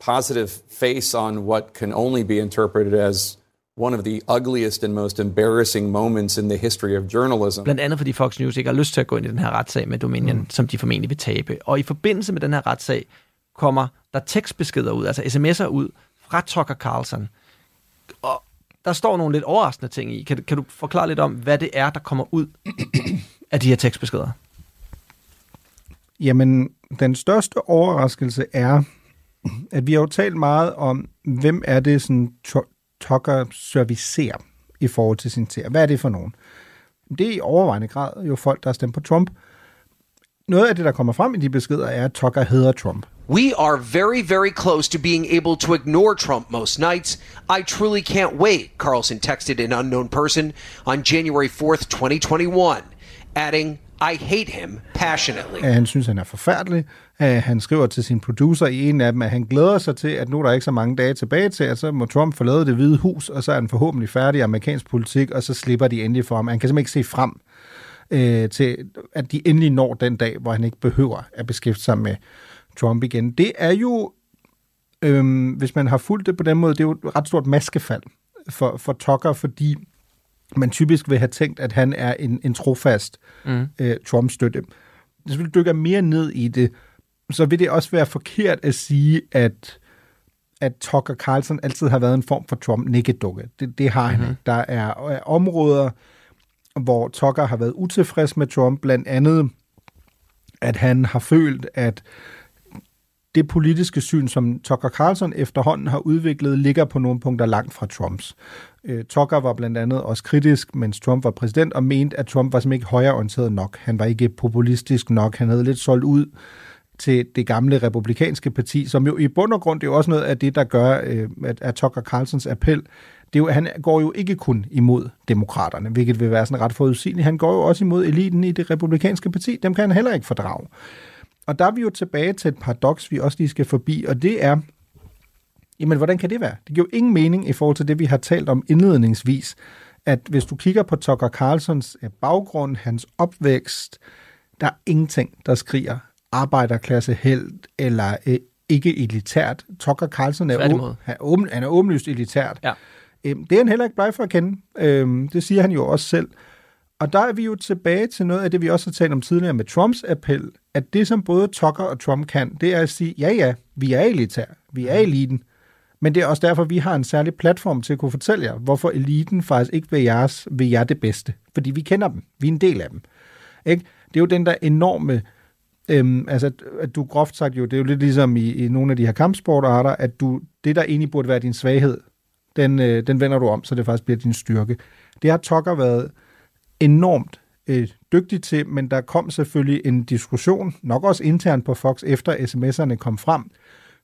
positive face on what can only be interpreted as one of the ugliest and most embarrassing moments in the history of journalism. Blandt andet fordi Fox News ikke har lyst til at gå ind i den her retssag med Dominion, mm. som de formentlig vil tabe. Og i forbindelse med den her retssag, kommer der tekstbeskeder ud, altså sms'er ud fra Tucker Carlson. Og der står nogle lidt overraskende ting i. Kan, du- kan du forklare lidt om, hvad det er, der kommer ud af de her tekstbeskeder? Jamen, den største overraskelse er, at vi har jo talt meget om, hvem er det, sådan Tucker servicerer i forhold til sin serie. Hvad er det for nogen? Det er i overvejende grad jo folk, der har stemt på Trump. Noget af det, der kommer frem i de beskeder, er, at Tucker hedder Trump. We are very, very close to being able to ignore Trump most nights. I truly can't wait, Carlson texted an unknown person on January 4th, 2021, adding, I hate him passionately. at han synes, han er forfærdelig. At han skriver til sin producer i en af dem, at han glæder sig til, at nu er der ikke så mange dage tilbage til, at så må Trump forlade det hvide hus, og så er han forhåbentlig færdig i amerikansk politik, og så slipper de endelig for ham. Han kan simpelthen ikke se frem øh, til, at de endelig når den dag, hvor han ikke behøver at beskæftige sig med Trump igen. Det er jo, øhm, hvis man har fulgt det på den måde, det er jo et ret stort maskefald for, for Tucker, fordi man typisk vil have tænkt, at han er en, en trofast Mm. øh, Trump-støtte. Hvis vi dykker mere ned i det, så vil det også være forkert at sige, at, at Tucker Carlson altid har været en form for Trump-nikkedukke. Det, det har han Mhm. ikke. Der er øh, områder, hvor Tucker har været utilfreds med Trump, blandt andet, at han har følt, at det politiske syn, som Tucker Carlson efterhånden har udviklet, ligger på nogle punkter langt fra Trumps. Øh, Tucker var blandt andet også kritisk, mens Trump var præsident, og mente, at Trump var simpelthen ikke højreorienteret nok. Han var ikke populistisk nok. Han havde lidt solgt ud til det gamle republikanske parti, som jo i bund og grund, det er jo også noget af det, der gør, øh, at, at Tucker Carlsons appel, det er jo, han går jo ikke kun imod demokraterne, hvilket vil være sådan ret forudsigeligt. Han går jo også imod eliten i det republikanske parti. Dem kan han heller ikke fordrage. Og der er vi jo tilbage til et paradoks, vi også lige skal forbi, og det er, jamen hvordan kan det være? Det giver jo ingen mening i forhold til det, vi har talt om indledningsvis, at hvis du kigger på Tucker Carlsons øh, baggrund, hans opvækst, der er ingenting, der skriger arbejderklasse held eller øh, ikke elitært. Tucker Carlson er, åben, han, er åben, han er åbenlyst elitært. Ja. Øhm, det er han heller ikke bleg for at kende. Øhm, det siger han jo også selv. Og der er vi jo tilbage til noget af det, vi også har talt om tidligere med Trumps appel, at det, som både Tucker og Trump kan, det er at sige, ja ja, vi er elitær, vi er eliten, men det er også derfor, vi har en særlig platform til at kunne fortælle jer, hvorfor eliten faktisk ikke vil jeres, vil jer det bedste. Fordi vi kender dem, vi er en del af dem. Ikke? Det er jo den der enorme, øhm, altså at, at du groft sagt jo, det er jo lidt ligesom i, i nogle af de her kampsportarter, at du, det der egentlig burde være din svaghed, den, øh, den vender du om, så det faktisk bliver din styrke. Det har Tucker været enormt øh, dygtig til, men der kom selvfølgelig en diskussion, nok også internt på Fox, efter sms'erne kom frem,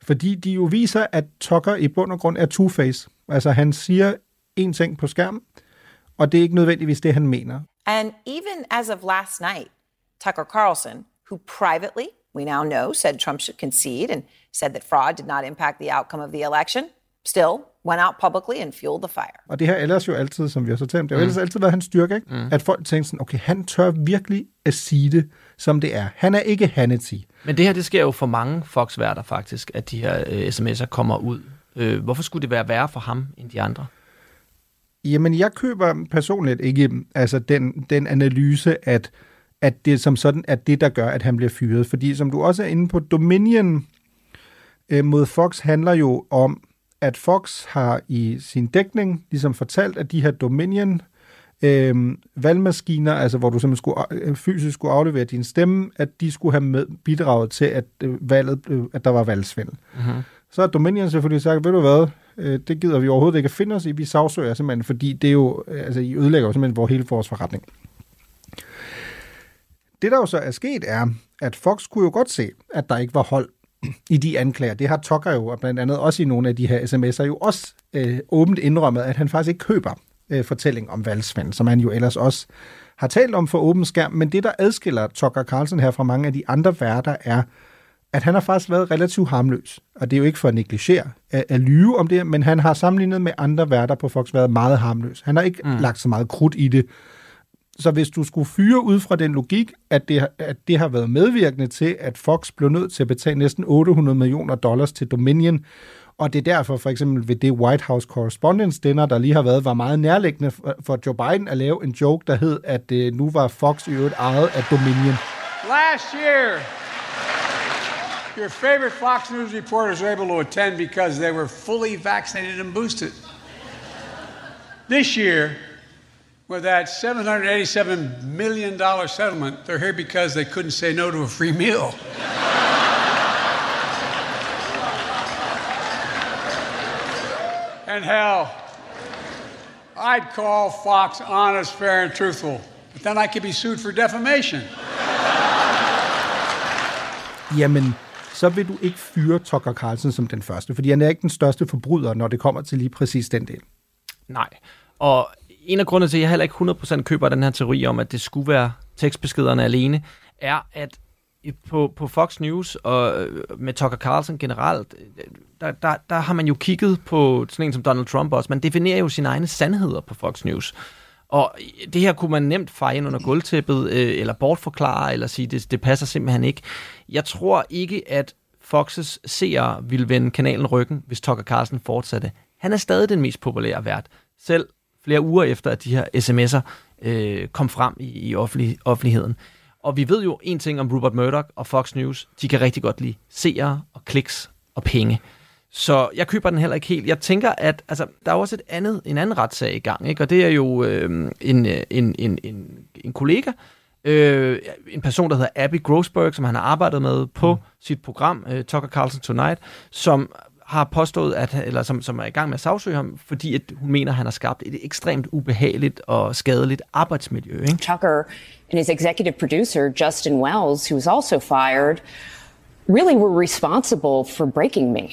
fordi de jo viser, at Tucker i bund og grund er two-face. Altså han siger en ting på skærm, og det er ikke nødvendigvis det, han mener. And even as of last night, Tucker Carlson, who privately, we now know, said Trump should concede and said that fraud did not impact the outcome of the election, still went out publicly and fueled the fire. Og det har ellers jo altid, som vi også har talt om, det har jo Mm. ellers altid været hans styrke, ikke? Mm. at folk tænker sådan, okay, han tør virkelig at sige det, som det er. Han er ikke Hannity. Men det her, det sker jo for mange Fox-værter faktisk, at de her øh, sms'er kommer ud. Øh, hvorfor skulle det være værre for ham end de andre? Jamen, jeg køber personligt ikke altså den, den analyse, at, at det som sådan er det, der gør, at han bliver fyret. Fordi som du også er inde på, Dominion øh, mod Fox handler jo om, at Fox har i sin dækning ligesom fortalt, at de her Dominion øh, valgmaskiner, altså hvor du simpelthen skulle, øh, fysisk skulle aflevere din stemme, at de skulle have med, bidraget til, at, øh, valget, øh, at der var valgsvindel. Mm-hmm. Så har Dominion selvfølgelig sagt, ved du hvad, øh, det gider vi overhovedet ikke at finde os i, vi sagsøger simpelthen, fordi det er jo, øh, altså I ødelægger jo simpelthen vores hele vores forretning. Det der jo så er sket er, at Fox kunne jo godt se, at der ikke var hold i de anklager. Det har Tucker jo, og blandt andet også i nogle af de her sms'er, jo også øh, åbent indrømmet, at han faktisk ikke køber øh, fortælling om valgsvand, som han jo ellers også har talt om for åben skærm. Men det, der adskiller Tucker Carlson her fra mange af de andre værter, er, at han har faktisk været relativt harmløs. Og det er jo ikke for at negligere at, at lyve om det, men han har sammenlignet med andre værter på Fox været meget harmløs. Han har ikke mm. lagt så meget krudt i det. Så hvis du skulle fyre ud fra den logik, at det, at det har været medvirkende til, at Fox blev nødt til at betale næsten 800 millioner dollars til Dominion, og det er derfor for eksempel ved det White House Correspondence Dinner, der lige har været, var meget nærliggende for- Joe Biden at lave en joke, der hed, at det nu var Fox i øvrigt ejet af Dominion. Last year, Your favorite Fox News reporters were able to attend because they were fully vaccinated and boosted. This year, with that $787 million settlement, they're here because they couldn't say no to a free meal. And hell, I'd call Fox honest, fair, and truthful, but then I could be sued for defamation. Jamen, så vil du ikke fyre Tucker Carlson som den første, fordi han er ikke den største forbryder, når det kommer til lige præcis den del. Nej. Og en af grundene til, at jeg heller ikke 100% køber den her teori om, at det skulle være tekstbeskederne alene, er, at på, på Fox News og øh, med Tucker Carlson generelt, øh, der, der, der har man jo kigget på sådan en som Donald Trump også. Man definerer jo sine egne sandheder på Fox News. Og det her kunne man nemt feje ind under gulvtæppet, øh, eller bortforklare, eller sige, det, det passer simpelthen ikke. Jeg tror ikke, at Foxes seere ville vende kanalen ryggen, hvis Tucker Carlson fortsatte. Han er stadig den mest populære vært. Selv flere uger efter, at de her sms'er øh, kom frem i, i offentlig, offentligheden. Og vi ved jo en ting om Rupert Murdoch og Fox News. De kan rigtig godt lide seere og kliks og penge. Så jeg køber den heller ikke helt. Jeg tænker, at altså, der er også et andet, en anden retssag i gang, ikke? og det er jo øh, en, en, en, en, en kollega, øh, en person, der hedder Abby Grossberg, som han har arbejdet med på mm. sit program, øh, Tucker Carlson Tonight, som har påstået, at, eller som, som er i gang med at sagsøge ham, fordi at hun mener, at han har skabt et ekstremt ubehageligt og skadeligt arbejdsmiljø. Ikke? Tucker and his executive producer, Justin Wells, who was also fired, really were responsible for breaking me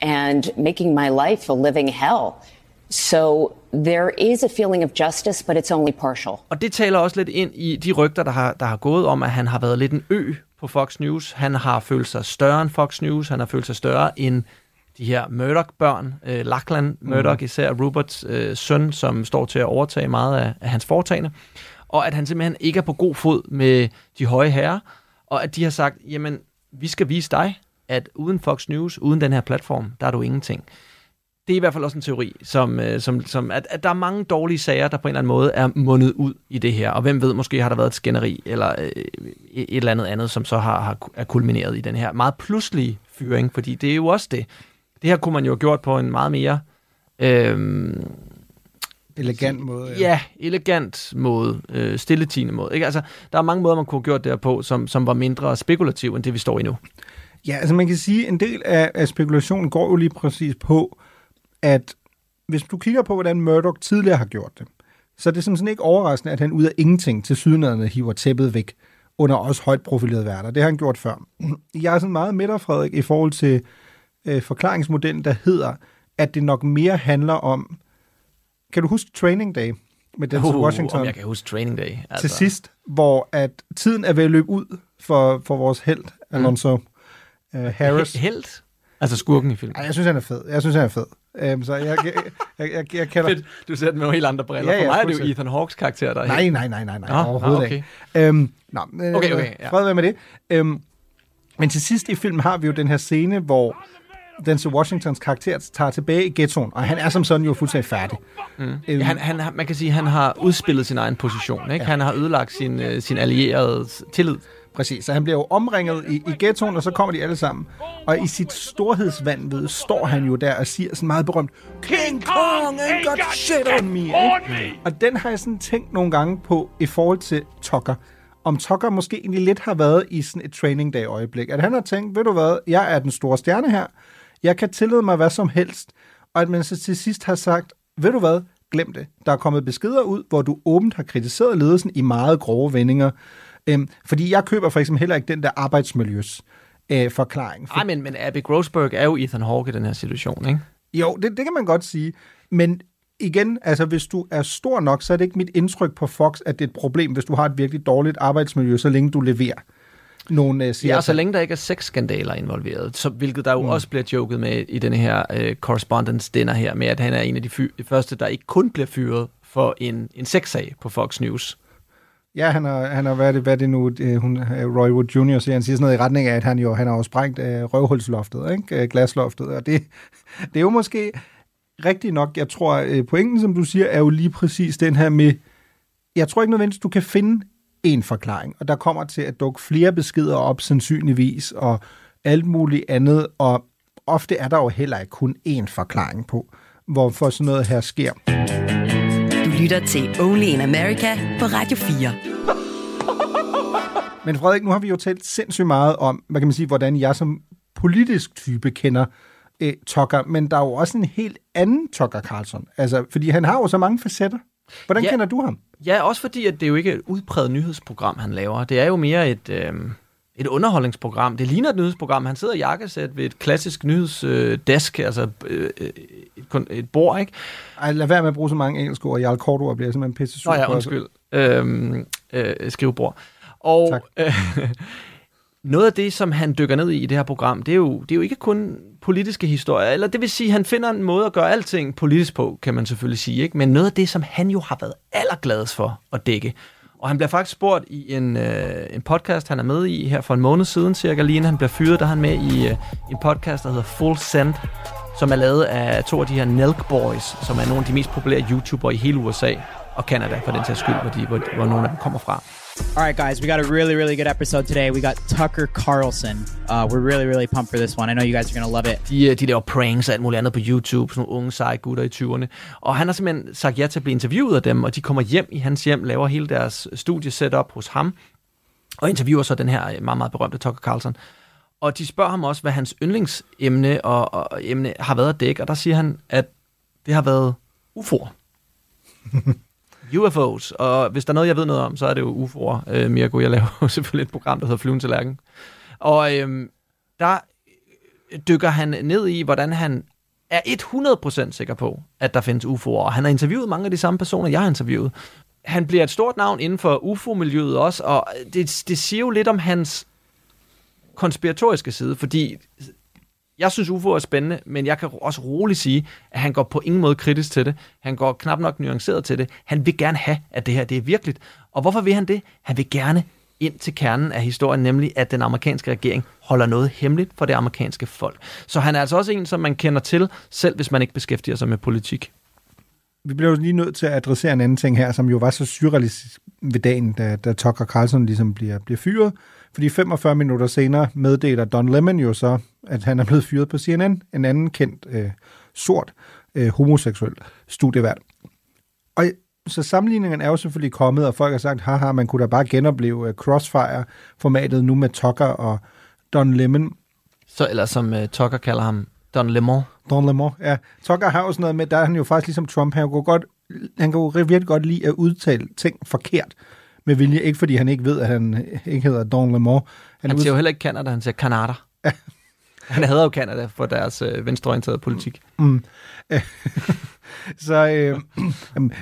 and making my life a living hell. So there is a feeling of justice, but it's only partial. Og det taler også lidt ind i de rygter, der har, der har gået om, at han har været lidt en ø på Fox News. Han har følt sig større end Fox News. Han har følt sig større end de her Murdoch-børn. Øh, Lachlan Murdoch, mm. især Ruperts øh, søn, som står til at overtage meget af, af hans foretagende. Og at han simpelthen ikke er på god fod med de høje herrer. Og at de har sagt, jamen, vi skal vise dig, at uden Fox News, uden den her platform, der er du ingenting. Det er i hvert fald også en teori, som, øh, som, som at, at der er mange dårlige sager, der på en eller anden måde er mundet ud i det her. Og hvem ved, måske har der været et skænderi, eller øh, et eller andet andet, som så har, har er kulmineret i den her meget pludselige fyring, fordi det er jo også det. Det her kunne man jo have gjort på en meget mere... Øh, elegant måde. Ja, ja elegant måde, øh, stilletigende måde. Ikke? Altså, der er mange måder, man kunne have gjort det her på, som, som var mindre spekulativ end det, vi står i nu. Ja, altså man kan sige, at en del af, af spekulationen går jo lige præcis på, at hvis du kigger på, hvordan Murdoch tidligere har gjort det, så er det sådan ikke overraskende, at han ud af ingenting til sydnaderne hiver tæppet væk under også højt profilerede værter. Det har han gjort før. Jeg er sådan meget med dig, Frederik, i forhold til øh, forklaringsmodellen, der hedder, at det nok mere handler om... Kan du huske Training Day med Denzel uh, Washington? Om jeg kan huske Training Day. Altså. Til sidst, hvor at tiden er ved at løbe ud for, for vores held, mm. Alonso øh, Harris. Helt? Altså skurken i filmen? Ej, jeg synes, han er fed. Jeg synes, han er fed. Um, så jeg, jeg, jeg, jeg, jeg kalder... Fedt. Du ser den med nogle helt andre briller. Ja, ja, For mig er det jo Ethan Hawks karakter, der er Nej, nej, nej, nej, nej. Nå, overhovedet okay. ikke. Um, nå, okay, okay. Ja. Fred med det. Um, men til sidst i filmen har vi jo den her scene, hvor Denzel Washingtons karakter tager tilbage i ghettoen, og han er som sådan jo fuldstændig færdig. Mm. Um, han, han, man kan sige, at han har udspillet sin egen position. Ikke? Ja. Han har ødelagt sin, uh, sin allierede tillid. Præcis, så han bliver jo omringet i, i ghettoen, og så kommer de alle sammen. Og i sit storhedsvandvid står han jo der og siger sådan meget berømt, King Kong ain't got shit on me. Ikke? Og den har jeg sådan tænkt nogle gange på i forhold til Tucker. Om Tucker måske egentlig lidt har været i sådan et training day øjeblik. At han har tænkt, ved du hvad, jeg er den store stjerne her. Jeg kan tillade mig hvad som helst. Og at man så til sidst har sagt, ved du hvad, glem det. Der er kommet beskeder ud, hvor du åbent har kritiseret ledelsen i meget grove vendinger. Øhm, fordi jeg køber for eksempel heller ikke den der arbejdsmiljøs øh, forklaring. Nej, men, men Abby Grossberg er jo Ethan Hawke i den her situation, ikke? Jo, det, det kan man godt sige. Men igen, altså hvis du er stor nok, så er det ikke mit indtryk på Fox, at det er et problem, hvis du har et virkelig dårligt arbejdsmiljø, så længe du leverer nogle uh, Ja, så længe der ikke er sexskandaler involveret, så, hvilket der jo mm. også bliver joket med i denne her uh, correspondence dinner her, med at han er en af de, fy- de første, der ikke kun bliver fyret for en, en sexsag på Fox News. Ja, han har, han har hvad, er det, hvad er det nu, hun, Roy Wood Jr. siger, han siger sådan noget i retning af, at han jo han har jo sprængt uh, røvhulsloftet, ikke? Glasloftet, og det, det er jo måske rigtigt nok, jeg tror, pointen, som du siger, er jo lige præcis den her med, jeg tror ikke nødvendigvis, du kan finde en forklaring, og der kommer til at dukke flere beskeder op sandsynligvis, og alt muligt andet, og ofte er der jo heller ikke kun én forklaring på, hvorfor sådan noget her sker. Du lytter til Only in America på Radio 4. Men Frederik, nu har vi jo talt sindssygt meget om, hvad kan man sige, hvordan jeg som politisk type kender øh, Tucker, men der er jo også en helt anden Tucker Carlson. Altså, fordi han har jo så mange facetter. Hvordan ja, kender du ham? Ja, også fordi, at det er jo ikke et udpræget nyhedsprogram, han laver. Det er jo mere et, øh, et underholdningsprogram. Det ligner et nyhedsprogram. Han sidder i jakkesæt ved et klassisk nyhedsdesk, øh, altså øh, et, et bord, ikke? Ej, lad være med at bruge så mange engelske ord. Jarl Korto bliver simpelthen pisse sur. Nå ja, undskyld. Øhm, øh, skrivebord. Og øh, noget af det, som han dykker ned i i det her program, det er jo, det er jo ikke kun politiske historier, eller det vil sige, han finder en måde at gøre alting politisk på, kan man selvfølgelig sige, ikke? men noget af det, som han jo har været allergladest for at dække. Og han bliver faktisk spurgt i en, øh, en podcast, han er med i her for en måned siden, cirka lige inden han bliver fyret, der er han med i øh, en podcast, der hedder Full Send, som er lavet af to af de her Nelk Boys, som er nogle af de mest populære YouTubere i hele USA og Canada, for den sags skyld, hvor, de, hvor, hvor nogle af dem kommer fra. All right, guys, we got a really, really good episode today. We got Tucker Carlson. Uh, we're really, really pumped for this one. I know you guys are going to love it. De, de laver pranks og alt muligt andet på YouTube, sådan nogle unge seje gutter i 20'erne. Og han har simpelthen sagt ja til at blive interviewet af dem, og de kommer hjem i hans hjem, laver hele deres studiesetup hos ham, og interviewer så den her meget, meget berømte Tucker Carlson. Og de spørger ham også, hvad hans yndlingsemne og, og emne har været at dække, og der siger han, at det har været UFO'er. UFO's, og hvis der er noget, jeg ved noget om, så er det jo UFO'er, øh, Mirko. Jeg laver jo selvfølgelig et program, der hedder Flyven til Lærken. Og øh, der dykker han ned i, hvordan han er 100% sikker på, at der findes UFO'er. Og han har interviewet mange af de samme personer, jeg har interviewet. Han bliver et stort navn inden for UFO-miljøet også, og det, det siger jo lidt om hans konspiratoriske side, fordi jeg synes, UFO er spændende, men jeg kan også roligt sige, at han går på ingen måde kritisk til det. Han går knap nok nuanceret til det. Han vil gerne have, at det her det er virkeligt. Og hvorfor vil han det? Han vil gerne ind til kernen af historien, nemlig at den amerikanske regering holder noget hemmeligt for det amerikanske folk. Så han er altså også en, som man kender til, selv hvis man ikke beskæftiger sig med politik. Vi bliver jo lige nødt til at adressere en anden ting her, som jo var så surrealistisk ved dagen, da, da Tucker Carlson ligesom bliver, bliver fyret. Fordi 45 minutter senere meddeler Don Lemon jo så, at han er blevet fyret på CNN, en anden kendt øh, sort øh, homoseksuel studievært. Og så sammenligningen er jo selvfølgelig kommet, og folk har sagt, haha, man kunne da bare genopleve uh, Crossfire-formatet nu med Tucker og Don Lemon. Så, eller som uh, Tucker kalder ham, Don Lemon. Don Lemon, ja. Tucker har jo sådan noget med, der er han jo faktisk ligesom Trump, han kan, godt, han kan jo virkelig godt lide at udtale ting forkert med vilje. Ikke fordi han ikke ved, at han ikke hedder Don Lemon. Han, han siger jo heller ikke Canada, han siger Canada. Ja. Han havde jo Canada for deres øh, venstreorienterede politik. Mm. så, øh,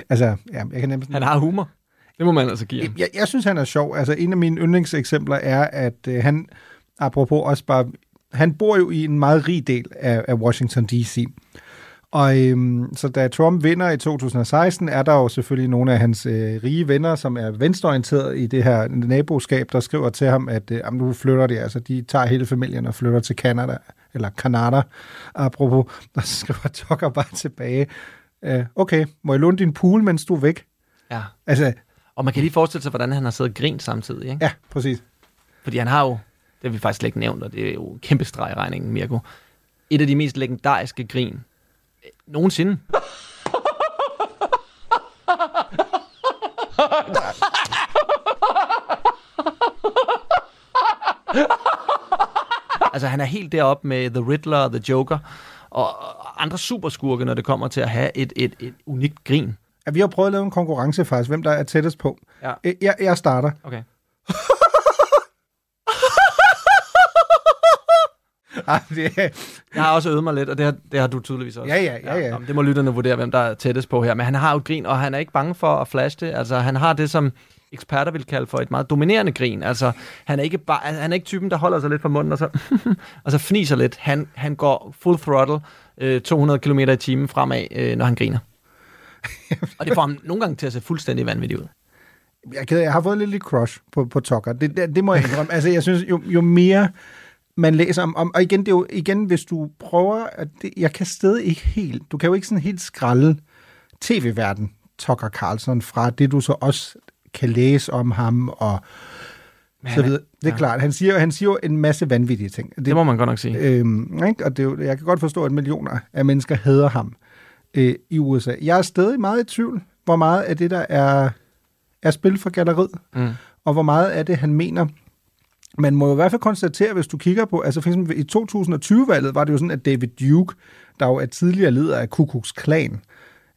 altså, ja, jeg kan nemlig... Han har humor. Det må man altså give ham. Jeg, jeg synes, han er sjov. Altså, en af mine yndlingseksempler er, at øh, han, apropos også bare, han bor jo i en meget rig del af, af Washington D.C., og øhm, så da Trump vinder i 2016, er der jo selvfølgelig nogle af hans øh, rige venner, som er venstreorienteret i det her naboskab, der skriver til ham, at øh, nu flytter de, altså de tager hele familien og flytter til Canada, eller Canada, apropos, der skriver Tucker bare tilbage, øh, okay, må jeg låne din pool, mens du er væk? Ja. Altså, og man kan lige forestille sig, hvordan han har siddet og grint samtidig, ikke? Ja, præcis. Fordi han har jo, det har vi faktisk slet ikke nævnt, og det er jo kæmpe streg i regningen, Mirko, et af de mest legendariske grin, Nogensinde. altså, han er helt deroppe med The Riddler og The Joker og andre superskurke, når det kommer til at have et, et, et unikt grin. Ja, vi har prøvet at lave en konkurrence faktisk, hvem der er tættest på. Ja. Jeg, jeg starter. Okay. det... Jeg har også øvet mig lidt, og det har, det har du tydeligvis også. Ja, ja, ja. ja. ja det må lytterne vurdere, hvem der er tættest på her. Men han har jo grin, og han er ikke bange for at flashe det. Altså, han har det, som eksperter vil kalde for et meget dominerende grin. Altså, han er ikke, bare, han er ikke typen, der holder sig lidt for munden, og så, og så fniser lidt. Han, han går full throttle, øh, 200 km i timen fremad, øh, når han griner. og det får ham nogle gange til at se fuldstændig vanvittigt ud. Jeg, jeg har fået lidt, lidt crush på, på Tucker. Det, det, det må jeg indrømme. altså, jeg synes, jo, jo mere man læser om, om og igen, det er jo, igen, hvis du prøver, at det, jeg kan stadig ikke helt, du kan jo ikke sådan helt skralde tv-verden, Tucker Carlson, fra det du så også kan læse om ham, og så videre. Det er ja. klart. Han siger, han siger jo en masse vanvittige ting. Det, det må man godt nok sige. Øhm, ikke? Og det er jo, jeg kan godt forstå, at millioner af mennesker hader ham øh, i USA. Jeg er stadig meget i tvivl, hvor meget af det, der er, er spil for galleriet, mm. og hvor meget af det, han mener. Man må jo i hvert fald konstatere, hvis du kigger på, altså for eksempel i 2020-valget var det jo sådan, at David Duke, der jo er tidligere leder af Ku Klux Klan,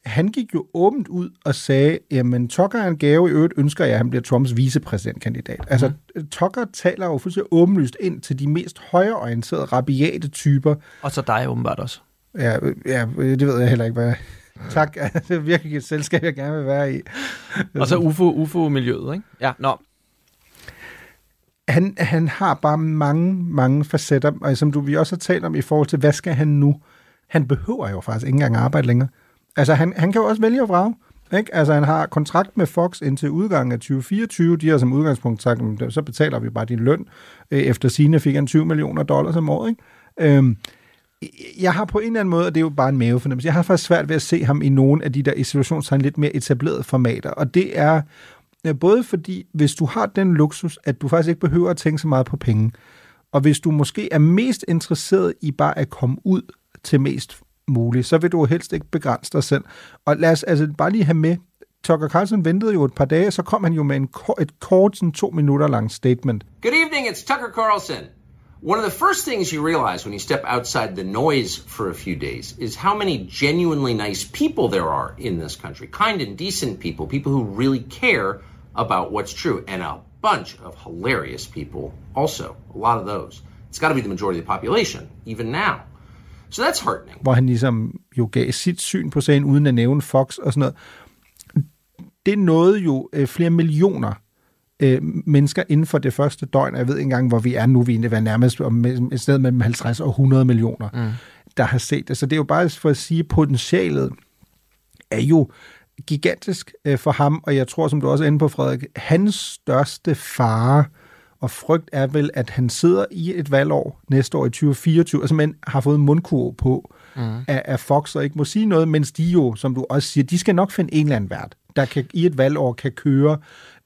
han gik jo åbent ud og sagde, jamen Tucker er en gave, i øvrigt ønsker jeg, at han bliver Trumps vicepræsidentkandidat. Altså mm. Tucker taler jo fuldstændig åbenlyst ind til de mest højreorienterede, rabiate typer. Og så dig åbenbart også. Ja, ja, det ved jeg heller ikke, hvad Tak, det er virkelig et selskab, jeg gerne vil være i. Og så UFO, UFO-miljøet, ikke? Ja, nå. Han, han har bare mange, mange facetter, og som du vi også har talt om i forhold til, hvad skal han nu? Han behøver jo faktisk ikke engang arbejde længere. Altså, han, han kan jo også vælge at vrage. Ikke? Altså, han har kontrakt med Fox indtil udgangen af 2024. De har som udgangspunkt sagt, så betaler vi bare din løn. Øh, efter sine fik han 20 millioner dollars om året. Ikke? Øhm, jeg har på en eller anden måde, og det er jo bare en mavefornemmelse, jeg har faktisk svært ved at se ham i nogle af de der institutionstegn lidt mere etablerede formater. Og det er både fordi, hvis du har den luksus, at du faktisk ikke behøver at tænke så meget på penge, og hvis du måske er mest interesseret i bare at komme ud til mest muligt, så vil du helst ikke begrænse dig selv. Og lad os altså bare lige have med, Tucker Carlson ventede jo et par dage, så kom han jo med en, et kort, sådan to minutter langt statement. Good evening, it's Tucker Carlson. One of the first things you realize when you step outside the noise for a few days is how many genuinely nice people there are in this country. Kind and decent people, people who really care about what's true, and a bunch of hilarious people also. A lot of those. It's got to be the majority of the population, even now. So that's heartening. Hvor han ligesom jo gav sit syn på sagen, uden at nævne Fox og sådan noget. Det nåede jo øh, flere millioner øh, mennesker inden for det første døgn. Jeg ved ikke engang, hvor vi er nu. Vi er nærmest om et sted mellem 50 og 100 millioner, mm. der har set det. Så det er jo bare for at sige, at potentialet er jo gigantisk øh, for ham, og jeg tror, som du også er inde på, Frederik, hans største fare og frygt er vel, at han sidder i et valgår næste år i 2024, og simpelthen har fået mundkur på mm. af, af Fox, og ikke må sige noget, mens de jo, som du også siger, de skal nok finde en eller anden vært, der kan, i et valgår kan køre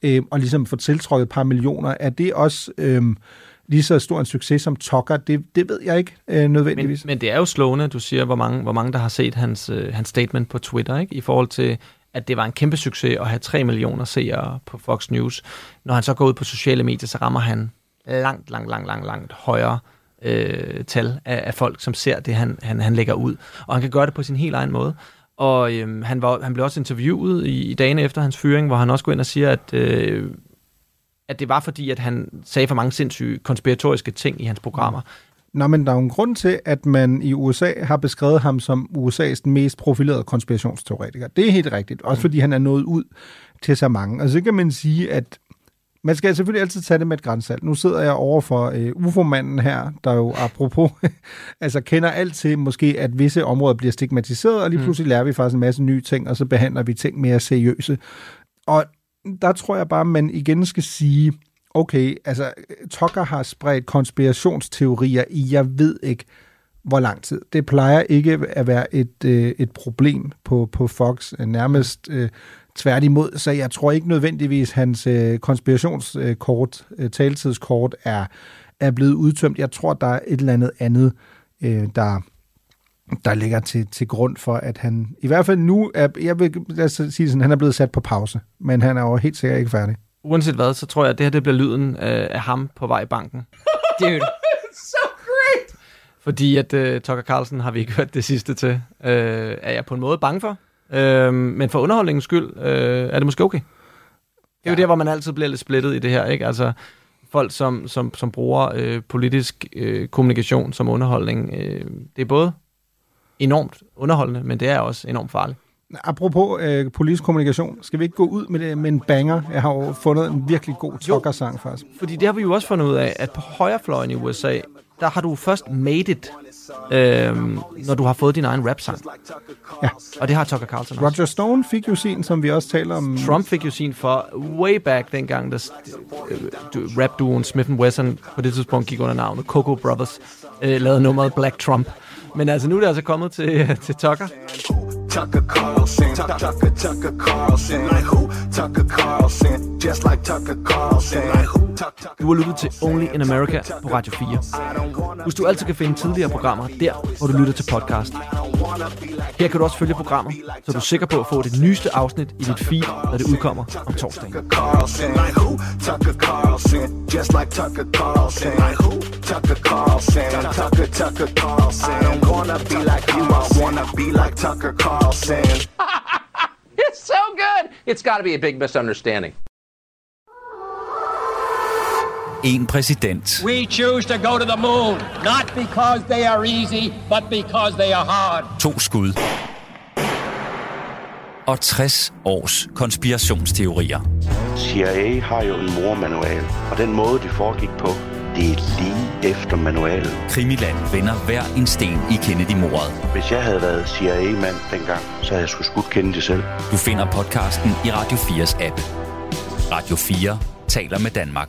øh, og ligesom få tiltrukket et par millioner. Er det også øh, lige så stor en succes som Tucker? Det, det ved jeg ikke øh, nødvendigvis. Men, men det er jo slående, du siger, hvor mange, hvor mange der har set hans, øh, hans statement på Twitter, ikke? i forhold til at det var en kæmpe succes at have 3 millioner seere på Fox News. Når han så går ud på sociale medier, så rammer han langt, langt, langt, langt, langt højere øh, tal af, af folk, som ser det, han, han, han lægger ud. Og han kan gøre det på sin helt egen måde. Og øhm, han, var, han blev også interviewet i, i dagene efter hans fyring, hvor han også går ind og siger, at, øh, at det var fordi, at han sagde for mange sindssyge konspiratoriske ting i hans programmer. Nå, men der er jo en grund til, at man i USA har beskrevet ham som USA's mest profilerede konspirationsteoretiker. Det er helt rigtigt, også fordi han er nået ud til så mange. Og så kan man sige, at man skal selvfølgelig altid tage det med et grænsalt. Nu sidder jeg over for uh, UFO-manden her, der jo apropos altså kender alt til måske, at visse områder bliver stigmatiseret, og lige mm. pludselig lærer vi faktisk en masse nye ting, og så behandler vi ting mere seriøse. Og der tror jeg bare, at man igen skal sige, okay, altså Tucker har spredt konspirationsteorier i, jeg ved ikke, hvor lang tid. Det plejer ikke at være et, øh, et problem på, på Fox, øh, nærmest øh, tværtimod, så jeg tror ikke nødvendigvis, hans øh, konspirationskort, øh, taletidskort, er, er blevet udtømt. Jeg tror, der er et eller andet andet, øh, der, der ligger til, til grund for, at han i hvert fald nu er, jeg vil lad os sige sådan, han er blevet sat på pause, men han er jo helt sikkert ikke færdig uanset hvad, så tror jeg, at det her det bliver lyden af, af ham på vej i banken. Dude. so great! Fordi at uh, Tucker Carlson har vi ikke hørt det sidste til. Uh, er jeg på en måde bange for. Uh, men for underholdningens skyld uh, er det måske okay. Det er ja. jo der, hvor man altid bliver lidt splittet i det her, ikke? Altså, folk, som, som, som bruger øh, politisk øh, kommunikation som underholdning, øh, det er både enormt underholdende, men det er også enormt farligt. Apropos øh, politisk kommunikation, skal vi ikke gå ud med, det, med en banger? Jeg har jo fundet en virkelig god tucker-sang faktisk. Fordi det har vi jo også fundet ud af, at på højrefløjen i USA, der har du først made it, øh, når du har fået din egen rap-sang. Ja. Og det har Tucker Carlson også. Roger Stone fik jo sin, som vi også taler om. Trump fik jo sin for way back dengang, da øh, rap-duoen Smith Wesson på det tidspunkt gik under navnet Coco Brothers, øh, lavede nummeret Black Trump. Men altså nu er det altså kommet til, til Tucker. Tucker Carlson, Tucker, Tucker Carlson, like who? Tucker Carlson, just like Tucker Carlson? Du har lyttet til Only in America på Radio 4. Husk, du altid kan finde tidligere programmer der, hvor du lytter til podcast. Her kan du også følge programmer, så du er sikker på at få det nyeste afsnit i dit feed, når det udkommer om torsdagen. Tucker Carlson. Just like Tucker Carlson. Like who? Tucker Carlson. Tucker, Tucker Carlson. I don't wanna be like you, I wanna be like Tucker Carlson. It's got to be a big misunderstanding. En præsident. We choose to go to the moon, not because they are easy, but because they are hard. To skud. Og 60 års konspirationsteorier. CIA har jo en mormanual, og den måde, det foregik på, det er lige efter manualen. Krimiland vender hver en sten i Kennedy-mordet. Hvis jeg havde været CIA-mand dengang, så havde jeg skulle skudt Kennedy selv. Du finder podcasten i Radio 4's app. Radio 4 taler med Danmark.